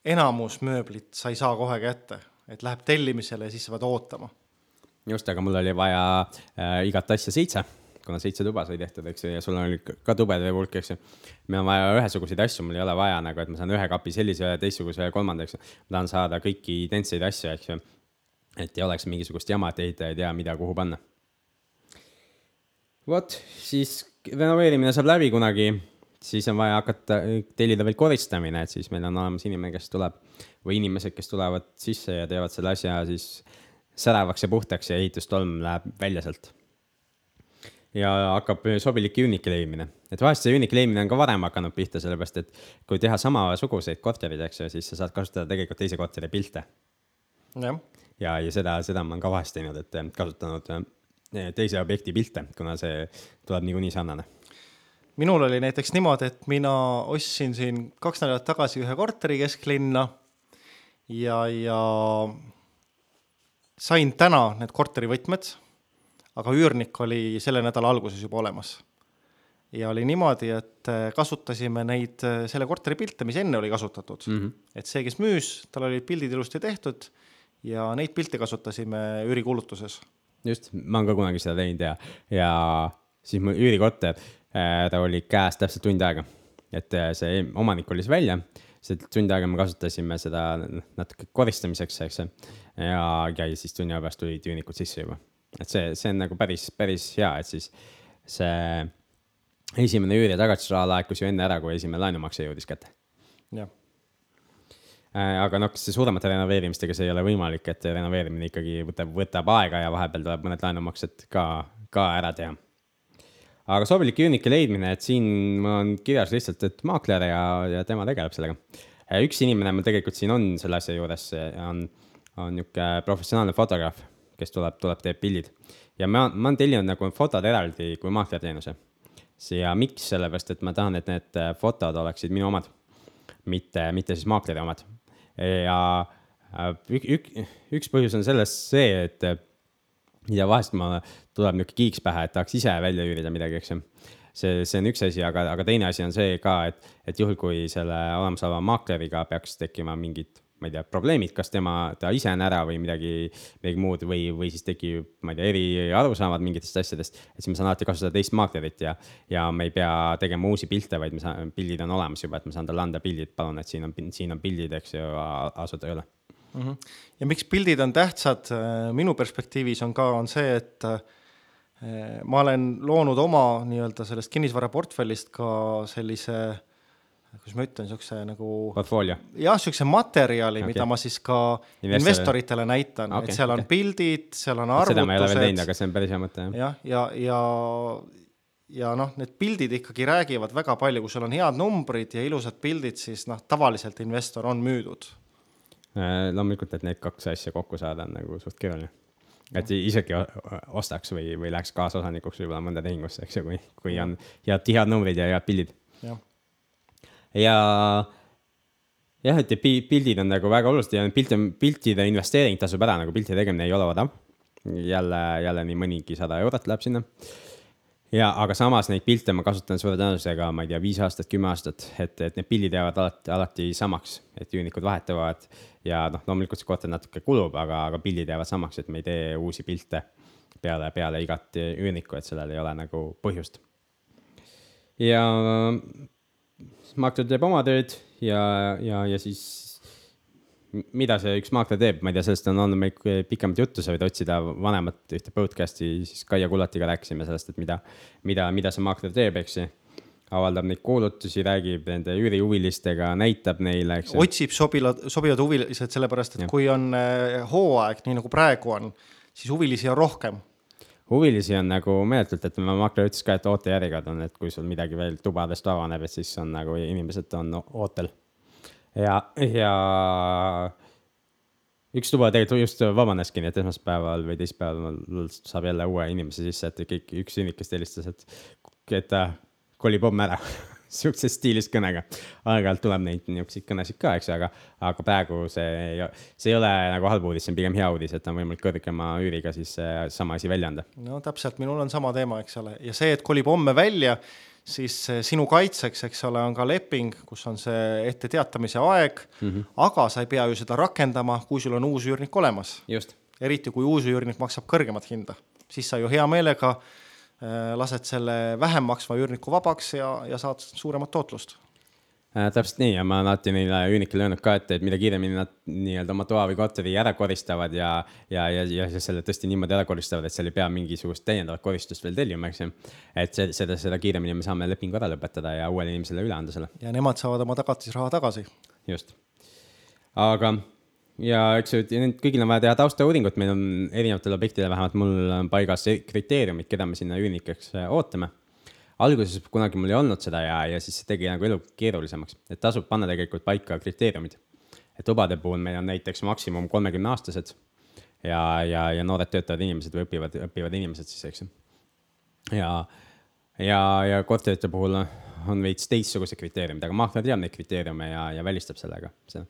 enamus mööblit sa ei saa kohe kätte, et läheb tellimisele ja siis sa pead ootama. just, aga mul oli vaja äh, igat asja seitse kuna seitse tuba sai tehtud, eks ju, ja sul oli ka tubede hulk, eks ju. meil on vaja ühesuguseid asju, mul ei ole vaja nagu, et ma saan ühe kapi sellise, teistsuguse ja kolmanda, eks ju. ma tahan saada kõiki identseid asju, eks ju. et ei oleks mingisugust jama, et ehitaja ei tea, mida kuhu panna. vot, siis renoveerimine saab läbi kunagi, siis on vaja hakata, tellida veel koristamine, et siis meil on olemas inimene, kes tuleb või inimesed, kes tulevad sisse ja teevad selle asja siis säravaks ja puhtaks ja ehitustolm läheb välja sealt. Ja hakkab sobilik üünike leidmine, et vahest see üünike leidmine on ka varem hakanud pihta, sellepärast et kui teha samasuguseid korterid, eks ju, siis sa saad kasutada tegelikult teise korteri pilte. jah. ja, ja seda, seda ma olen ka vahest teinud, et kasutanud eh, teise objekti pilte, kuna see tuleb niikuinii sarnane minul oli näiteks niimoodi, et mina ostsin siin kaks nädalat tagasi ühe korteri kesklinna ja, ja sain täna need korterivõtmed, aga üürnik oli selle nädala alguses juba olemas. ja oli niimoodi, et äh, kasutasime neid, äh, selle korteri pilte, mis enne oli kasutatud mm. -hmm. et see, kes müüs, tal olid pildid ilusti tehtud ja neid pilte kasutasime üürikuulutuses. just, ma olen ka kunagi seda teinud ja, ja siis mul üürikorter, äh, ta oli käes täpselt tund aega. et see omanik kolis välja see tund aega me kasutasime seda natuke koristamiseks, eks ja, ja siis tunni aja pärast tulid üürnikud sisse juba. Et see, see on nagu päris, päris hea, et siis see esimene üür ja tagatisraha laekus ju enne ära, kui esimene laenumakse jõudis kätte. jah äh, aga noh, see suuremate renoveerimistega see ei ole võimalik, et renoveerimine ikkagi võtab, võtab aega ja vahepeal tuleb mõned laenumaksed ka, ka ära teha aga sobilik üürnike leidmine, et siin on kirjas lihtsalt, et maakler ja, ja tema tegeleb sellega. üks inimene mul tegelikult siin on selle asja juures, on, on niisugune professionaalne fotograaf, kes tuleb, tuleb, teeb pildid. ja ma, ma olen tellinud nagu fotod eraldi kui maaklerteenuse. ja miks, sellepärast et ma tahan, et need fotod oleksid minu omad, mitte, mitte siis maakleri omad. ja ük, ük, üks põhjus on selles see, et ja vahest ma, tuleb niisugune kiiks pähe, et tahaks ise välja üürida midagi, eks ju. see, see on üks asi, aga, aga teine asi on see ka, et, et juhul, kui selle olemasoleva maakleriga peaks tekkima mingid, ma ei tea, probleemid, kas tema, ta ise on ära või midagi, midagi muud või, või siis tekib, ma ei tea, eriarusaamad mingitest asjadest. et siis ma saan alati kasutada teist maaklerit ja, ja me ei pea tegema uusi pilte, vaid me saan, pildid on olemas juba, et ma saan talle anda pildid, palun, et siin on, siin on pildid, eks ju, asuda üle mm. -hmm. ja miks pildid on tähtsad äh, minu perspektiivis on ka, on see, et äh, ma olen loonud oma nii-öelda sellest kinnisvaraportfellist ka sellise kuidas ma ütlen, niisuguse nagu. portfoolio. jah, niisuguse materjali okay., mida ma siis ka Investor... investoritele näitan okay,, et seal on okay. pildid, seal on arvutused. seda ma ei ole veel teinud, aga see on päris hea mõte, jah. jah, ja, ja, ja, ja noh, need pildid ikkagi räägivad väga palju, kui sul on head numbrid ja ilusad pildid, siis noh, tavaliselt investor on müüdud Äh, loomulikult, et need kaks asja kokku saada on nagu suht keeruline. et isegi ostaks või, või läheks kaasosanikuks võib-olla mõnda tehingusse, eks ju, kui, kui on head tihedad numbrid ja head pildid. ja, ja jah, et pildid on nagu väga olulised ja pilte, piltide investeering tasub ära, nagu pilti tegemine ei ole odav. jälle, jälle nii mõnigi sada eurot läheb sinna ja, aga samas neid pilte ma kasutan suure tõenäosusega, ma ei tea, viis aastat, kümme aastat, et, et need pildid jäävad alati, alati samaks, et üürnikud vahetuvad. ja noh, loomulikult see korter natuke kulub, aga, aga pildid jäävad samaks, et me ei tee uusi pilte peale, peale igat üürnikku, et sellel ei ole nagu põhjust. ja maakler teeb oma tööd ja, ja, ja siis mida see üks maakler teeb, ma ei tea, sellest on olnud meil pikemat juttu, sa võid otsida vanemat ühte podcast'i, siis Kaia Kullatiga rääkisime sellest, et mida, mida, mida see maakler teeb, eks ju avaldab neid kuulutusi, räägib nende üürihuvilistega, näitab neile, eks otsib sobivad, sobivad huvilised, sellepärast et ja. kui on äh, hooaeg, nii nagu praegu on, siis huvilisi on rohkem. Huvilisi on nagu meeletult, et maakler ütles ka, et ootejärjekord on, et kui sul midagi veel tubadest avaneb, et siis on nagu inimesed on ootel. Ja, ja üks tuba tegelikult just vabaneski, nii et esmaspäeval või teisipäeval saab jälle uue inimese sisse, et kõik, üks inimene, kes helistas, et, et ta kolib homme ära <laughs> sihukeses stiilis kõnega. aeg-ajalt tuleb neid niisuguseid kõnesid ka, eks ju, aga, aga praegu see, see ei ole nagu halb uudis, see on pigem hea uudis, et on võimalik kõrgema üüriga siis sama asi välja anda. no täpselt, minul on sama teema, eks ole, ja see, et kolib homme välja siis sinu kaitseks, eks ole, on ka leping, kus on see etteteatamise aeg mm, -hmm. aga sa ei pea ju seda rakendama, kui sul on uus üürnik olemas. eriti kui uus üürnik maksab kõrgemat hinda, siis sa ju hea meelega lased selle vähem maksva üürniku vabaks ja, ja saad suuremat tootlust äh,. täpselt nii ja ma olen alati neile üürnikele öelnud ka, et, et mida kiiremini nad nii-öelda oma toa või korteri ära koristavad ja, ja, ja, ja selle tõesti niimoodi ära koristavad, et seal ei pea mingisugust täiendavat koristust veel tellima, eks ju. et see, seda, seda kiiremini me saame lepingu ära lõpetada ja uuele inimesele üle anda selle. ja nemad saavad oma tagatisraha tagasi. just, aga ja eks ju, kõigil on vaja teha taustauuringut, meil on erinevatel objektidel, vähemalt mul on paigas kriteeriumid, keda me sinna üürnikeks ootame alguses kunagi mul ei olnud seda ja, ja siis see tegi nagu elu keerulisemaks, et tasub panna tegelikult paika kriteeriumid. et lubade puhul meil on näiteks maksimum kolmekümne aastased ja, ja, ja noored töötavad inimesed või õpivad, õppivad inimesed siis, eks ju. ja, ja, ja korterite puhul on veits teistsugused kriteeriumid, aga maakler teab neid kriteeriume ja, ja välistab sellega see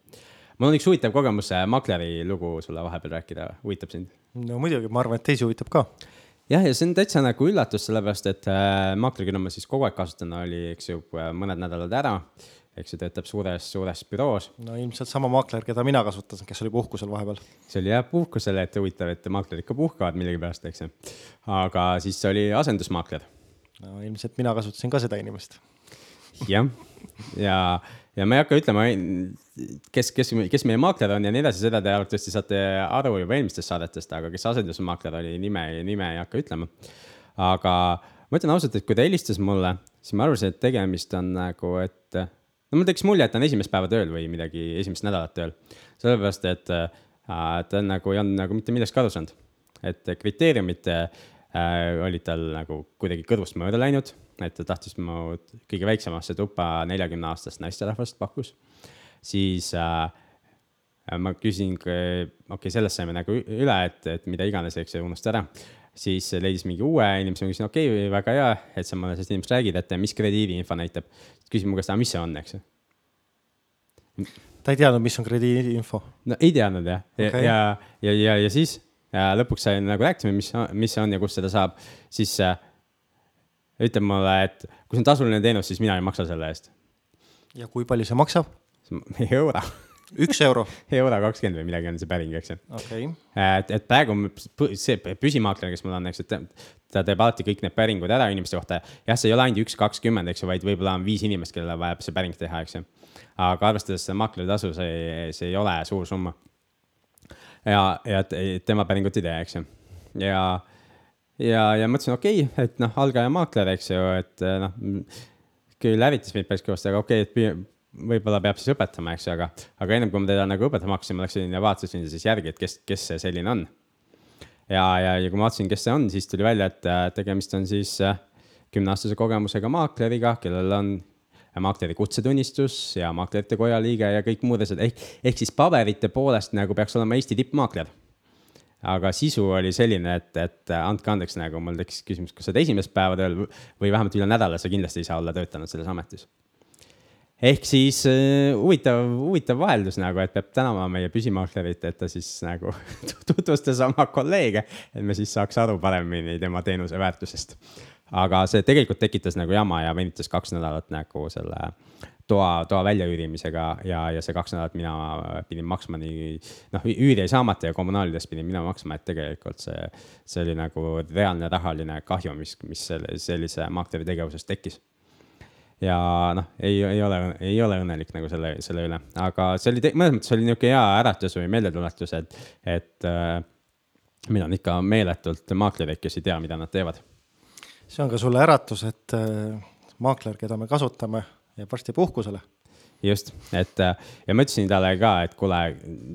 mul on üks huvitav kogemus, makleri lugu sulle vahepeal rääkida, huvitab sind? no muidugi, ma arvan, et teisi huvitab ka jah, ja see on täitsa nagu üllatus, sellepärast et äh, maakler, keda ma siis kogu aeg kasutan, oli, eks ju, mõned nädalad ära. eks ju, töötab suures, suures büroos. no ilmselt sama maakler, keda mina kasutasin, kes oli puhkusel vahepeal. see oli jah puhkusel, et huvitav, et maaklerid ikka puhkavad millegipärast, eks ju. aga siis oli asendusmaakler. no ilmselt mina kasutasin ka seda inimest. jah, ja, ja ma ei hakka ütlema, kes, kes, kes meie maakler on ja nii edasi, seda te arvatavasti saate aru juba eelmistest saadetest, aga kes asendusmaakler oli, nime, nime ei hakka ütlema. aga ma ütlen ausalt, et kui ta helistas mulle, siis ma arvasin, et tegemist on nagu, et no mul tekkis mulje, et ta on esimest päeva tööl või midagi, esimest nädalat tööl. sellepärast, et äh, ta nagu ei olnud nagu mitte millestki aru saanud. et kriteeriumid äh, olid tal nagu kuidagi kõrvust mööda läinud et ta tahtis mu kõige väiksemasse tuppa neljakümne aastast naisterahvast pakkus. Siis äh, ma küsin, okei okay,, sellest saime nagu üle, et, et mida iganes, eks ju, unusta ära. siis leidis mingi uue inimese, ma küsin, okei okay,, väga hea, et sa mulle sellest inimesest räägid, et mis krediidiinfo näitab. küsis mu käest, aga mis see on, eks ju. ta ei teadnud, mis on krediidiinfo? no ei teadnud jah okay., ja, ja, ja, ja, siis ja lõpuks sai nagu rääkisime, mis, mis see on ja kust seda saab, siis äh, ütleb mulle, et kui see on tasuline teenus, siis mina ei maksa selle eest. ja kui palju see maksab? <laughs> euro üks euro <laughs> euro kakskümmend või midagi on see päring, eks ju okay.. et, et praegu see püsimaakler, kes mul on, eks, et ta teeb alati kõik need päringud ära inimeste kohta. jah, see ei ole ainult üks kakskümmend, eks ju, vaid võib-olla on viis inimest, kellele vajab see päring teha, eks ju. aga arvestades seda maakleritasu, see, see ei ole suur summa. ja, ja tema päringut ei tee, eks ju. ja ja, ja mõtlesin, okei okay,, et noh, algaja maakler, eks ju, et noh, küll hävitas mind päris kõvasti, aga okei okay,, et võib-olla peab siis õpetama, eks ju, aga, aga ennem kui ma teda nagu õpetama hakkasin, ma läksin ja vaatasin siis järgi, et kes, kes see selline on. ja, ja, ja kui ma vaatasin, kes see on, siis tuli välja, et eh, tegemist on siis eh, kümneaastase kogemusega maakleriga, kellel on maakleri kutsetunnistus ja maaklerite koja liige ja kõik muud asjad, ehk, ehk siis paberite poolest nagu peaks olema Eesti tippmaakler aga sisu oli selline, et, et andke andeks, nagu mul tekkis küsimus, kas sa oled esimest päeva tööl või vähemalt üle nädala sa kindlasti ei saa olla töötanud selles ametis. Ehk siis uh, huvitav, huvitav vaheldus nagu, et peab tänama meie püsimaaklerit, et ta siis nagu <laughs> tutvustas oma kolleege, et me siis saaks aru paremini tema teenuse väärtusest. aga see tegelikult tekitas nagu jama ja venitas kaks nädalat nagu selle toa, toa väljaüürimisega ja, ja see kaks nädalat mina pidin maksma nii, noh, üüri jäi saamata ja kommunaalidest pidin mina maksma, et tegelikult see, see oli nagu reaalne rahaline kahju, mis, mis selle, sellise maakleri tegevusest tekkis. Ja noh, ei, ei ole, ei ole õnnelik nagu selle, selle üle, aga see oli, mõnes mõttes oli niisugune hea äratus või meeldetuletus, et, et äh, meil on ikka meeletult maaklereid, kes ei tea, mida nad teevad. see on ka sulle äratus, et äh, maakler, keda me kasutame jääb varsti puhkusele. Just, et äh, ja ma ütlesin talle ka, et kuule,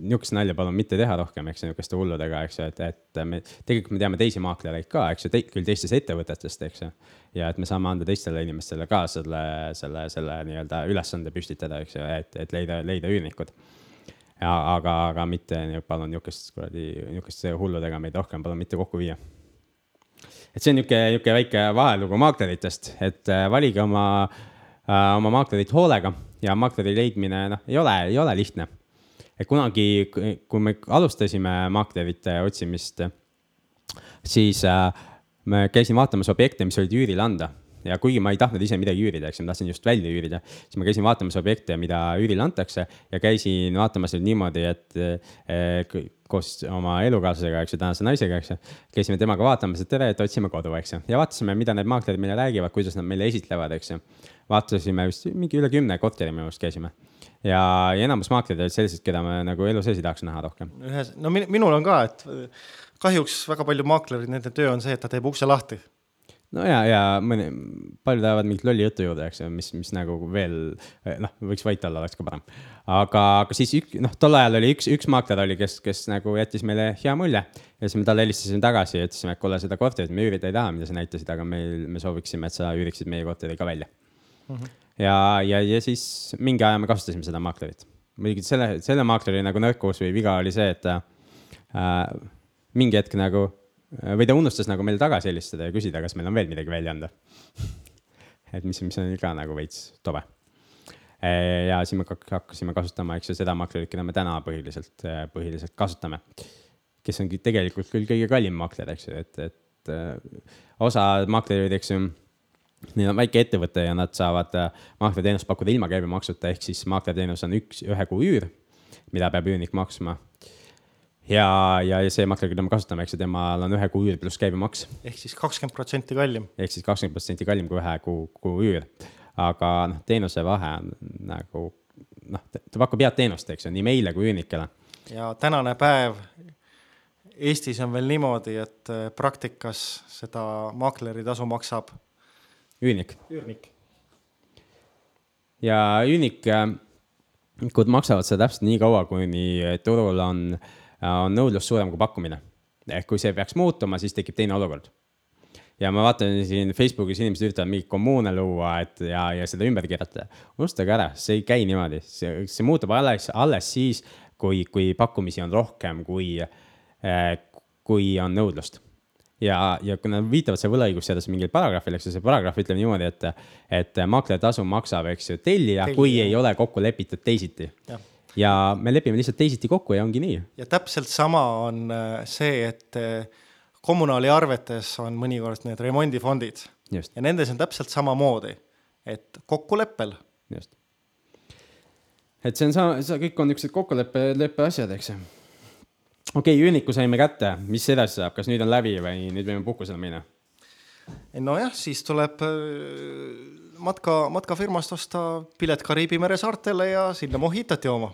nihukest nalja palun mitte teha rohkem, eks ju, nihukeste hulludega, eks ju, et, et me tegelikult me teame teisi maaklereid ka, eks ju te,, küll teistest ettevõtetest, eks ju. ja et me saame anda teistele inimestele ka selle, selle, selle nii-öelda ülesande püstitada, eks ju, et, et leida, leida üürnikud aga, aga mitte palun nihukest kuradi, nihukeste hulludega meid rohkem palun mitte kokku viia. et see on nihuke, nihuke väike vahelugu maakleritest, et äh, valige oma Äh, oma maaklerit hoolega ja maakleri leidmine, noh, ei ole, ei ole lihtne. et kunagi, kui me alustasime maaklerite otsimist, siis äh, me käisime vaatamas objekte, mis olid üürile anda ja kuigi ma ei tahtnud ise midagi üürida, eks ma tahtsin just välja üürida, siis ma käisin vaatamas objekte, mida üürile antakse ja käisin vaatamas neid niimoodi, et eh, koos oma elukaaslasega, eks ju, tänase naisega, eks ju. käisime temaga vaatamas, et tere, et otsime kodu, eks ju, ja vaatasime, mida need maaklerid meile räägivad, kuidas nad meile esitlevad, eks ju. Vaatasime vist mingi üle kümne korteri minu arust käisime ja, ja enamus maaklerid olid sellised, keda me nagu elu sees ei tahaks näha rohkem. ühes, no minul on ka, et kahjuks väga palju maaklerid, nende töö on see, et ta teeb ukse lahti no ja, ja mõni, paljud ajavad mingit lolli juttu juurde, eks ju, mis, mis nagu veel noh, võiks vait olla, oleks ka parem. aga, aga siis ük, noh, tol ajal oli üks, üks maakler oli, kes, kes nagu jättis meile hea mulje. ja siis me talle helistasime tagasi ja ütlesime, et kuule, seda korterit me üürida ei taha, mida sa näitasid, aga meil, me sooviksime, et sa üüriksid meie korteri ka välja mm. -hmm. ja, ja, ja siis mingi aja me kasutasime seda maaklerit. muidugi selle, selle maakleri nagu nõrkus või viga oli see, et äh, mingi hetk nagu või ta unustas nagu meile tagasi helistada ja küsida, kas meil on veel midagi välja anda <laughs> et mis, mis on ka nagu veits tobe. ja siis me hakkasime kasutama, eks ju, seda maklerit, keda me täna põhiliselt, põhiliselt kasutame. kes ongi tegelikult küll kõige kallim makler, eks ju, et, et osa maklerid, eks ju Neil on väike ettevõte ja nad saavad maaklerteenust pakkuda ilma käibemaksuta, ehk siis maaklerteenus on üks, ühe kuu üür, mida peab üürnik maksma ja, ja, ja see makler, keda me kasutame, eks ju, temal on ühe kuu üür pluss käibemaks. ehk siis kakskümmend protsenti kallim. ehk siis kakskümmend protsenti kallim kui ühe kuu, kuu üür. aga noh, teenuse vahe on nagu noh, ta pakub head teenust, eks ju, nii meile kui üürnikele. ja tänane päev Eestis on veel niimoodi, et äh, praktikas seda maakleri tasu maksab. Üürnik. üürnik. ja üürnikud maksavad seda täpselt nii kaua, kuni turul on äh, on nõudlus suurem kui pakkumine. ehk kui see peaks muutuma, siis tekib teine olukord. ja ma vaatan siin Facebookis inimesed üritavad mingeid kommuune luua, et ja, ja seda ümber keerata. unustage ära, see ei käi niimoodi, see, see muutub alles, alles siis, kui, kui pakkumisi on rohkem, kui, eh, kui on nõudlust ja, ja kui nad viitavad seal võlaõigusseaduses mingile paragrahvile, eks ju, see paragrahv ütleb niimoodi, et, et maakleritasu maksab, eks ju, tellija, kui ei ole kokku lepitud teisiti ja me lepime lihtsalt teisiti kokku ja ongi nii. ja täpselt sama on äh, see, et äh, kommunaaliarvetes on mõnikord need remondifondid Just. ja nendes on täpselt samamoodi, et kokkuleppel. just. et see on sama, see kõik on niisugused kokkuleppe, leppe asjad, eks ju. Okei okay,, üürniku saime kätte, mis edasi saab, kas nüüd on läbi või nüüd võime puhkusele minna? nojah, siis tuleb äh, matka, matkafirmast osta pilet Kariibi mere saartele ja sinna mohitot jooma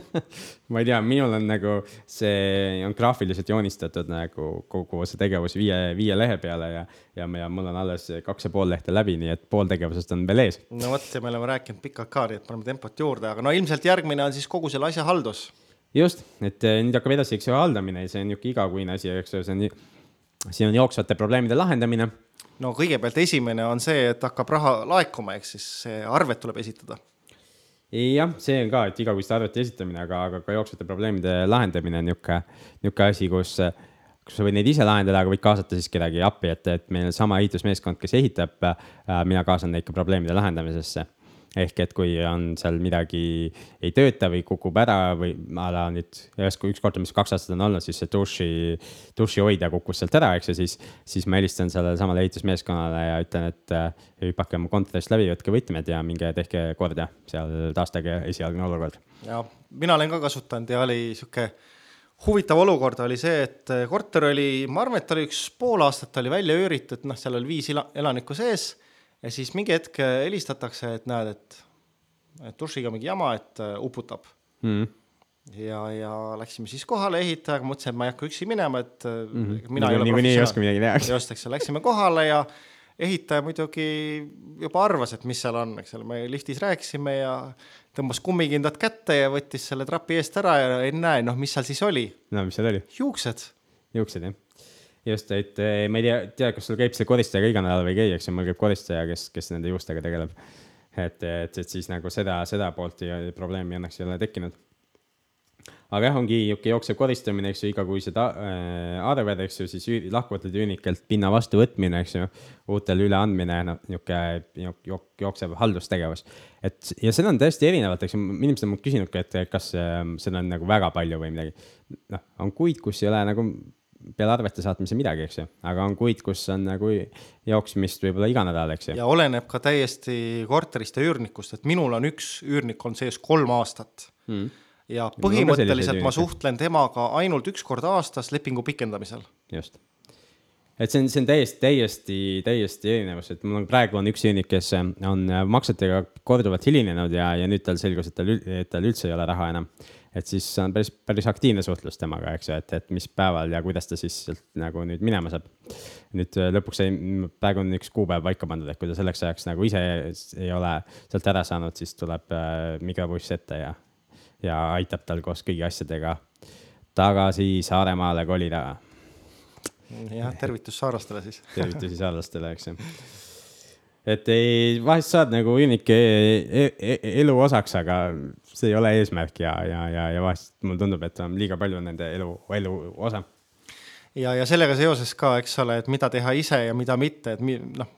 <laughs> ma ei tea, minul on nagu see on graafiliselt joonistatud nagu kogu see tegevus viie, viie lehe peale ja, ja, ja mul on alles kaks ja pool lehte läbi, nii et pool tegevusest on veel ees. no vot, ja me oleme rääkinud pikalt ka, nii et paneme tempot juurde, aga no ilmselt järgmine on siis kogu selle asja haldus. Just, et eh, nüüd hakkab edasi, eks ju, haldamine ja see on niisugune igakuine asi, eks ju, see on, siin on jooksvate probleemide lahendamine no kõigepealt esimene on see, et hakkab raha laekuma, ehk siis arved tuleb esitada. jah, see on ka, et igakuiste arvete esitamine, aga, aga ka jooksvate probleemide lahendamine on niisugune, niisugune asi, kus, kus sa võid neid ise lahendada, aga võid kaasata siis kedagi appi, et, et meil sama ehitusmeeskond, kes ehitab, äh, mina kaasan neid ka probleemide lahendamisesse ehk et kui on seal midagi ei tööta või kukub ära või a la nüüd ühes, üks kord, mis kaks aastat on olnud, siis see duši, dušihoidja kukkus sealt ära, eks ju, siis, siis ma helistan sellele samale ehitusmeeskonnale ja ütlen, et äh, hüpake oma kontorist läbi, võtke võtmed ja minge tehke korda seal, taastage esialgne olukord. ja mina olen ka kasutanud ja oli sihuke huvitav olukord oli see, et korter oli, ma arvan, et oli üks pool aastat oli välja üüritud, noh, seal oli viis elanikku sees ja siis mingi hetk äh, helistatakse, et näed, et, et dušiga mingi jama, et uh, uputab mm. ja, ja läksime siis kohale ehitajaga, mõtlesin, et ma ei hakka üksi minema, et mm -hmm. mina ei ole niikuinii ei oska midagi teha. just, eks läksime kohale ja ehitaja muidugi juba arvas, et mis seal on, eks ole, me liftis rääkisime ja tõmbas kummikindad kätte ja võttis selle trapi eest ära ja ennäe, noh, mis seal siis oli? no mis seal oli? juuksed. juuksed, jah just, et eh, ma ei tea, tea, kas sul käib see koristaja ka iga nädal või ei käi, eks ju, mul käib koristaja, kes, kes nende juustega tegeleb. et, et, et siis nagu seda, seda poolt ja probleemi õnneks ei ole tekkinud. aga jah, ongi niisugune jooksev koristamine, eks ju, igakuised äh, arved, eks ju, siis lahkuvatelt üürnikelt pinna vastuvõtmine, eks ju, uutele üleandmine, noh, niisugune jook, jooksev haldustegevus. et ja seda on täiesti erinevalt, eks ju, inimesed on mult küsinudki, et kas äh, seda on nagu väga palju või midagi. noh, on kuid, kus ei ole nagu peale arvete saatmise midagi, eks ju, aga on kuid, kus on nagu jooksmist võib-olla iga nädal, eks ju. ja oleneb ka täiesti korterist ja üürnikust, et minul on üks üürnik on sees kolm aastat mm. ja põhimõtteliselt ma suhtlen temaga ainult üks kord aastas lepingu pikendamisel. just et see on, see on täiesti, täiesti, täiesti erinevus, et mul on praegu on üks üürnik, kes on maksetega korduvalt hilinenud ja, ja nüüd tal selgus, et tal, et tal üldse ei ole raha enam. Et siis on päris, päris aktiivne suhtlus temaga, eks ju, et, et mis päeval ja kuidas ta siis sealt nagu nüüd minema saab. nüüd äh, lõpuks sai, praegu on üks kuupäev paika pandud, et kui ta selleks ajaks nagu ise ei ole sealt ära saanud, siis tuleb äh, mikrobuss ette ja, ja aitab tal koos kõigi asjadega tagasi Saaremaale kolida jah, tervitus saarlastele siis tervitusi saarlastele, eks ju. Et ei, vahest saad nagu üürnike e e e elu osaks, aga see ei ole eesmärk ja, ja, ja, ja vahest mulle tundub, et on liiga palju nende elu, elu osa. ja, ja sellega seoses ka, eks ole, et mida teha ise ja mida mitte, et noh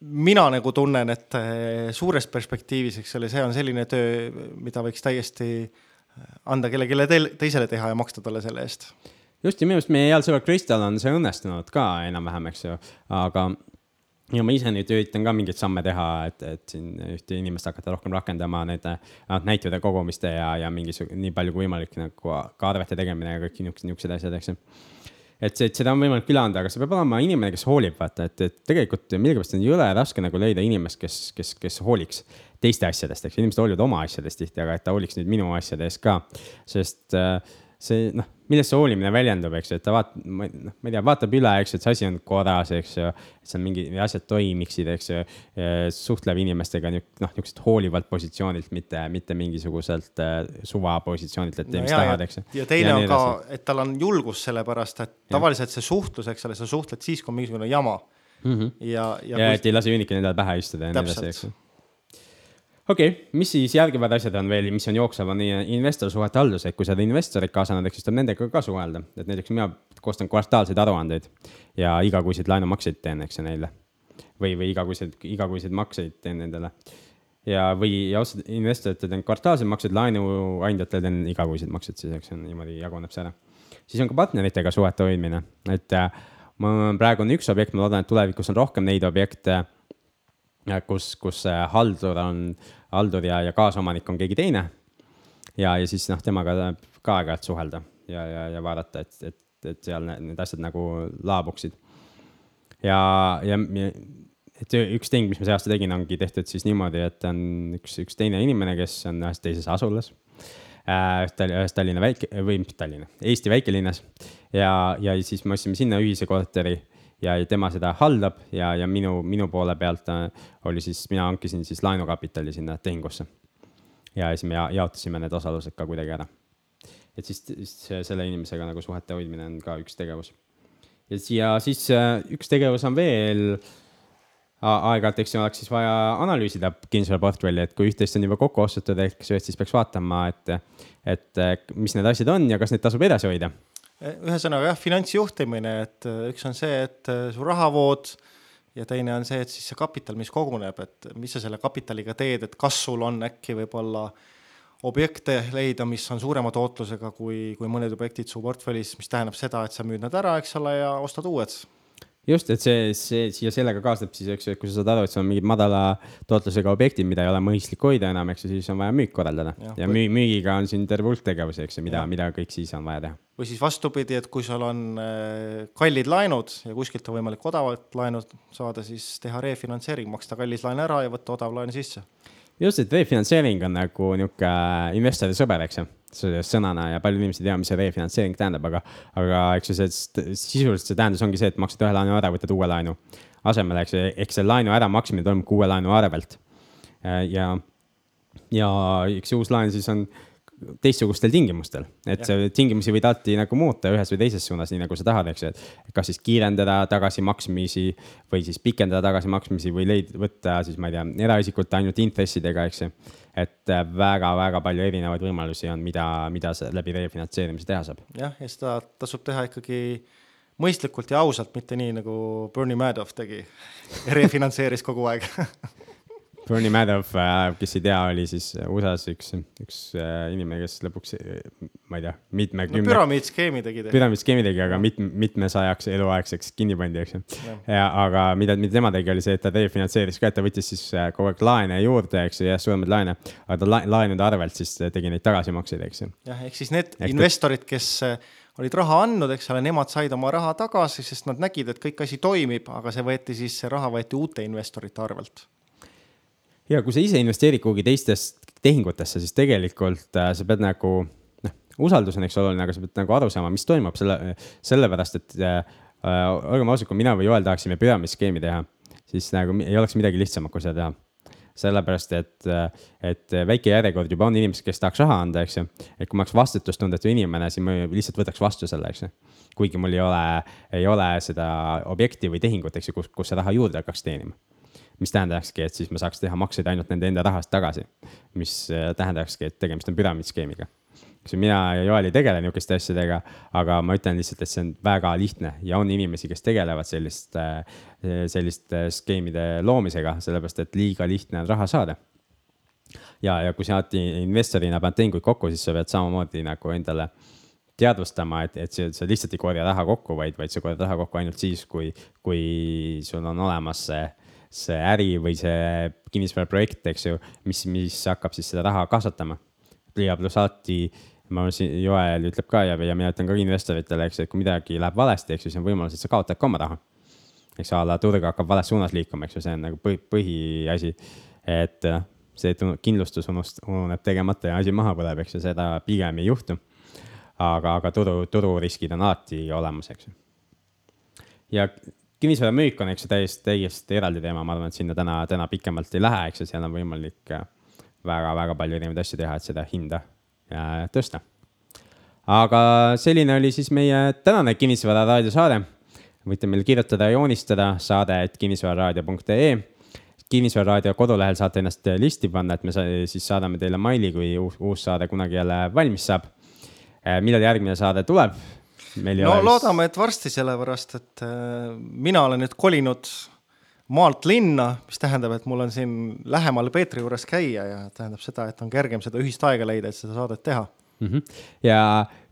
mina nagu tunnen, et eh, suures perspektiivis, eks ole, see on selline töö, mida võiks täiesti anda kellelegi teisele teha ja maksta talle selle eest just ja minu meelest meie heal sõbral Kristal on see õnnestunud ka enam-vähem, eks ju, aga ja ma ise nüüd üritan ka mingeid samme teha, et, et siin ühte inimest hakata rohkem rakendama nende näitude kogumiste ja, ja mingisugune, nii palju kui võimalik nagu ka arvete tegemine ja kõik niisugused, niisugused asjad, eks ju. et, et seda on võimalik üle anda, aga see peab olema inimene, kes hoolib, vaata, et, et tegelikult millegipärast on jõle raske nagu leida inimest, kes, kes, kes hooliks teiste asjadest, eks inimesed hoolivad oma asjadest tihti, aga et ta hooliks nüüd minu asjade eest ka, sest äh, see noh, millest see hoolimine väljendub, eks et ta vaat-, noh, ma ei tea, vaatab üle, eks et see asi on korras, eks ju. et seal mingi asjad toimiksid, eks ju. suhtleb inimestega noh, niisugust hoolivalt positsioonilt, mitte, mitte mingisuguselt äh, suvapositsioonilt, et tee no, mis tahad, eks ja teine ja on ka, et tal on julgus, sellepärast et tavaliselt see suhtlus, eks ole, sa suhtled siis, kui on mingisugune jama mm. -hmm. ja, ja, ja kui... et ei lase üürnikul endale pähe istuda ja nii edasi, eks okei okay,, mis siis järgivad asjad on veel, mis on jooksev, on investorsuhete haldus, et kui sa oled investorid kaasanud, ehk siis tuleb nendega ka suhelda, et näiteks mina koostan kvartaalseid aruandeid ja igakuiseid laenumakseid teen, eks ju neile. või, või igakuiseid, igakuiseid makseid teen nendele. ja, või ja otseselt investoritele teen kvartaalseid makseid, laenuandjatele teen igakuiseid makseid siis, eks ju, niimoodi jaguneb see ära. siis on ka partneritega suhete hoidmine, et äh, mul praegu on üks objekt, ma loodan, et tulevikus on rohkem neid objekte kus, kus haldur on, haldur ja, ja kaasomanik on keegi teine. ja, ja siis noh, temaga ka aeg-ajalt suhelda ja, ja, ja vaadata, et, et, et seal need, asjad nagu laabuksid. ja, ja et üks ting, mis ma see aasta tegin, ongi tehtud siis niimoodi, et on üks, üks teine inimene, kes on ühes teises asulas äh,. ühes Tallinna väike või mitte Tallinna, Eesti väikelinnas ja, ja siis me ostsime sinna ühise korteri ja tema seda haldab ja, ja minu, minu poole pealt äh, oli siis, mina hankisin siis laenukapitali sinna tehingusse. ja siis me jaotasime need osalused ka kuidagi ära. et siis, siis selle inimesega nagu suhete hoidmine on ka üks tegevus. ja siia siis äh, üks tegevus on veel aeg-ajalt, eks oleks siis vaja analüüsida kinnisvaraportfelli, et kui üht-teist on juba kokku ostetud, eks ju, et siis peaks vaatama, et, et mis need asjad on ja kas neid tasub edasi hoida ühesõnaga jah, finantsjuhtimine, et äh, üks on see, et äh, su rahavood ja teine on see, et siis see kapital, mis koguneb, et mis sa selle kapitaliga teed, et kas sul on äkki võib-olla objekte leida, mis on suurema tootlusega kui, kui mõned objektid su portfellis, mis tähendab seda, et sa müüd nad ära, eks ole, ja ostad uued just, et see, see siia sellega kaasneb siis, eks ju, et kui sa saad aru, et sul on mingid madala tootlusega objektid, mida ei ole mõistlik hoida enam, eks ju, siis on vaja müük korraldada. ja, ja müü, müügiga on siin terve hulk tegevusi, eks ju, mida, mida kõik siis on vaja teha. või siis vastupidi, et kui sul on äh, kallid laenud ja kuskilt on võimalik odavat laenu saada, siis teha refinantseering, maksta kallis laen ära ja võtta odav laen sisse just, et refinantseering on nagu nihuke investori sõber, eks ju, sõnana ja paljud inimesed ei tea, mis see refinantseering tähendab, aga, aga eks ju see sisuliselt see tähendus ongi see, et maksad ühe laenu ära, võtad uue laenu asemele, eks ju, ehk see laenu äramaksmine toimub uue laenu arvelt. ja, ja eks uus laen siis on teistsugustel tingimustel, et see tingimusi võid alati nagu muuta ühes või teises suunas, nii nagu sa tahad, eks ju, et kas siis kiirendada tagasimaksmisi või siis pikendada tagasimaksmisi või leid-, võtta siis, ma ei tea, eraisikult ainult intressidega, eks ju. et väga-väga palju erinevaid võimalusi on, mida, mida läbi refinantseerimise teha saab. jah, ja seda tasub teha ikkagi mõistlikult ja ausalt, mitte nii nagu Bernie Madoff tegi <laughs> refinantseeris kogu aeg <laughs> Bernie Madoff, äh, kes ei tea, oli siis USA-s üks, üks äh, inimene, kes lõpuks, ma ei tea, mitmekümne no,. püramiidskeemi tegi. püramiidskeemi tegi, aga mit, mitmesajaks eluaegseks kinni pandi, eks ju. aga mida, mida tema tegi, oli see, et ta refinantseeris ka, et ta võttis siis kogu aeg laene juurde, eks ju, jah, suuremaid laene. aga ta laenude arvelt siis tegi neid tagasimakseid, eks ju. jah, ehk siis need ehk investorid, kes olid raha andnud, eks ole, nemad said oma raha tagasi, sest nad nägid, et kõik asi toimib, aga see võeti siis, see raha võeti uute investorite arvelt. Ja kui sa ise investeerid kuhugi teistest tehingutesse, siis tegelikult äh, sa pead nagu, noh, usaldus on eks oluline, aga sa pead nagu aru saama, mis toimub selle, sellepärast et äh, äh olgem ausad, kui mina või Joel tahaksime püramiidskeemi teha, siis nagu ei oleks midagi lihtsamat, kui seda teha sellepärast et, et väike järjekord juba on inimesed, kes tahaks raha anda, eks ju. et kui ma oleks vastutustundetu inimene, siis ma lihtsalt võtaks vastu selle, eks ju. kuigi mul ei ole, ei ole seda objekti või tehingut, eks ju, kus, kus see raha juurde hakkaks teenima mis tähendakski, et siis ma saaks teha makseid ainult nende enda rahast tagasi. mis tähendakski, et tegemist on püramiidskeemiga eks ju, mina ja Joel ei tegele nihukeste asjadega, aga ma ütlen lihtsalt, et see on väga lihtne ja on inimesi, kes tegelevad selliste, selliste skeemide loomisega, sellepärast et liiga lihtne on raha saada. ja, ja kui sa investorina paned tehinguid kokku, siis sa pead samamoodi nagu endale teadvustama, et, et sa lihtsalt ei korja raha kokku, vaid, vaid sa korjad raha kokku ainult siis, kui, kui sul on olemas see see äri või see kinnisvaraprojekt, eks ju, mis, mis hakkab siis seda raha kasvatama. ja pluss alati ma arvan, Joel ütleb ka ja, ja mina ütlen ka investoritele, eks, et kui midagi läheb valesti, eks ju, siis on võimalus, et sa kaotad ka oma raha. eks a la turg hakkab vales suunas liikuma, eks ju, see on nagu põhi, põhiasi. et noh, see kindlustus unust-, ununeb tegemata ja asi maha põleb, eks ju, seda pigem ei juhtu. aga, aga turu, tururiskid on alati olemas, eks ju. ja kinnisvara müük on, eks ju, täiesti, täiesti eraldi teema, ma arvan, et sinna täna, täna pikemalt ei lähe, eks ju, seal on võimalik väga-väga palju erinevaid asju teha, et seda hinda tõsta. aga selline oli siis meie tänane Kinnisvara raadio saade. võite meile kirjutada ja joonistada saade, et kinnisvararaadio.ee. kinnisvara raadio kodulehel saate ennast listi panna, et me siis saadame teile maili, kui uus, uus saade kunagi jälle valmis saab. Äh, millal järgmine saade tuleb? No ole... loodame, et varsti, sellepärast et äh, mina olen nüüd kolinud maalt linna, mis tähendab, et mul on siin lähemal Peetri juures käia ja tähendab seda, et on kergem seda ühist aega leida, et seda saadet teha mm. -hmm. ja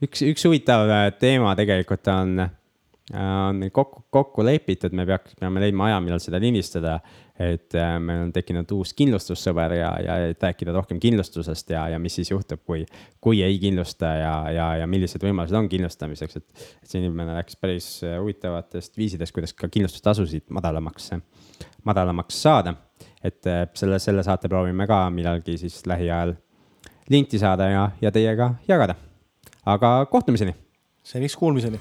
üks, üks huvitav äh, teema tegelikult on, äh, on kokku, kokku lepitud, me peaks, peame leidma aja, millal seda lindistada et äh, meil on tekkinud uus kindlustussõber ja, ja rääkida rohkem kindlustusest ja, ja mis siis juhtub, kui, kui ei kindlusta ja, ja, ja millised võimalused on kindlustamiseks, et. et see inimene rääkis päris äh, huvitavatest viisidest, kuidas ka kindlustustasusid madalamaks, madalamaks saada. et äh, selle, selle saate proovime ka millalgi siis lähiajal linti saada ja, ja teiega jagada. aga kohtumiseni. seniks kuulmiseni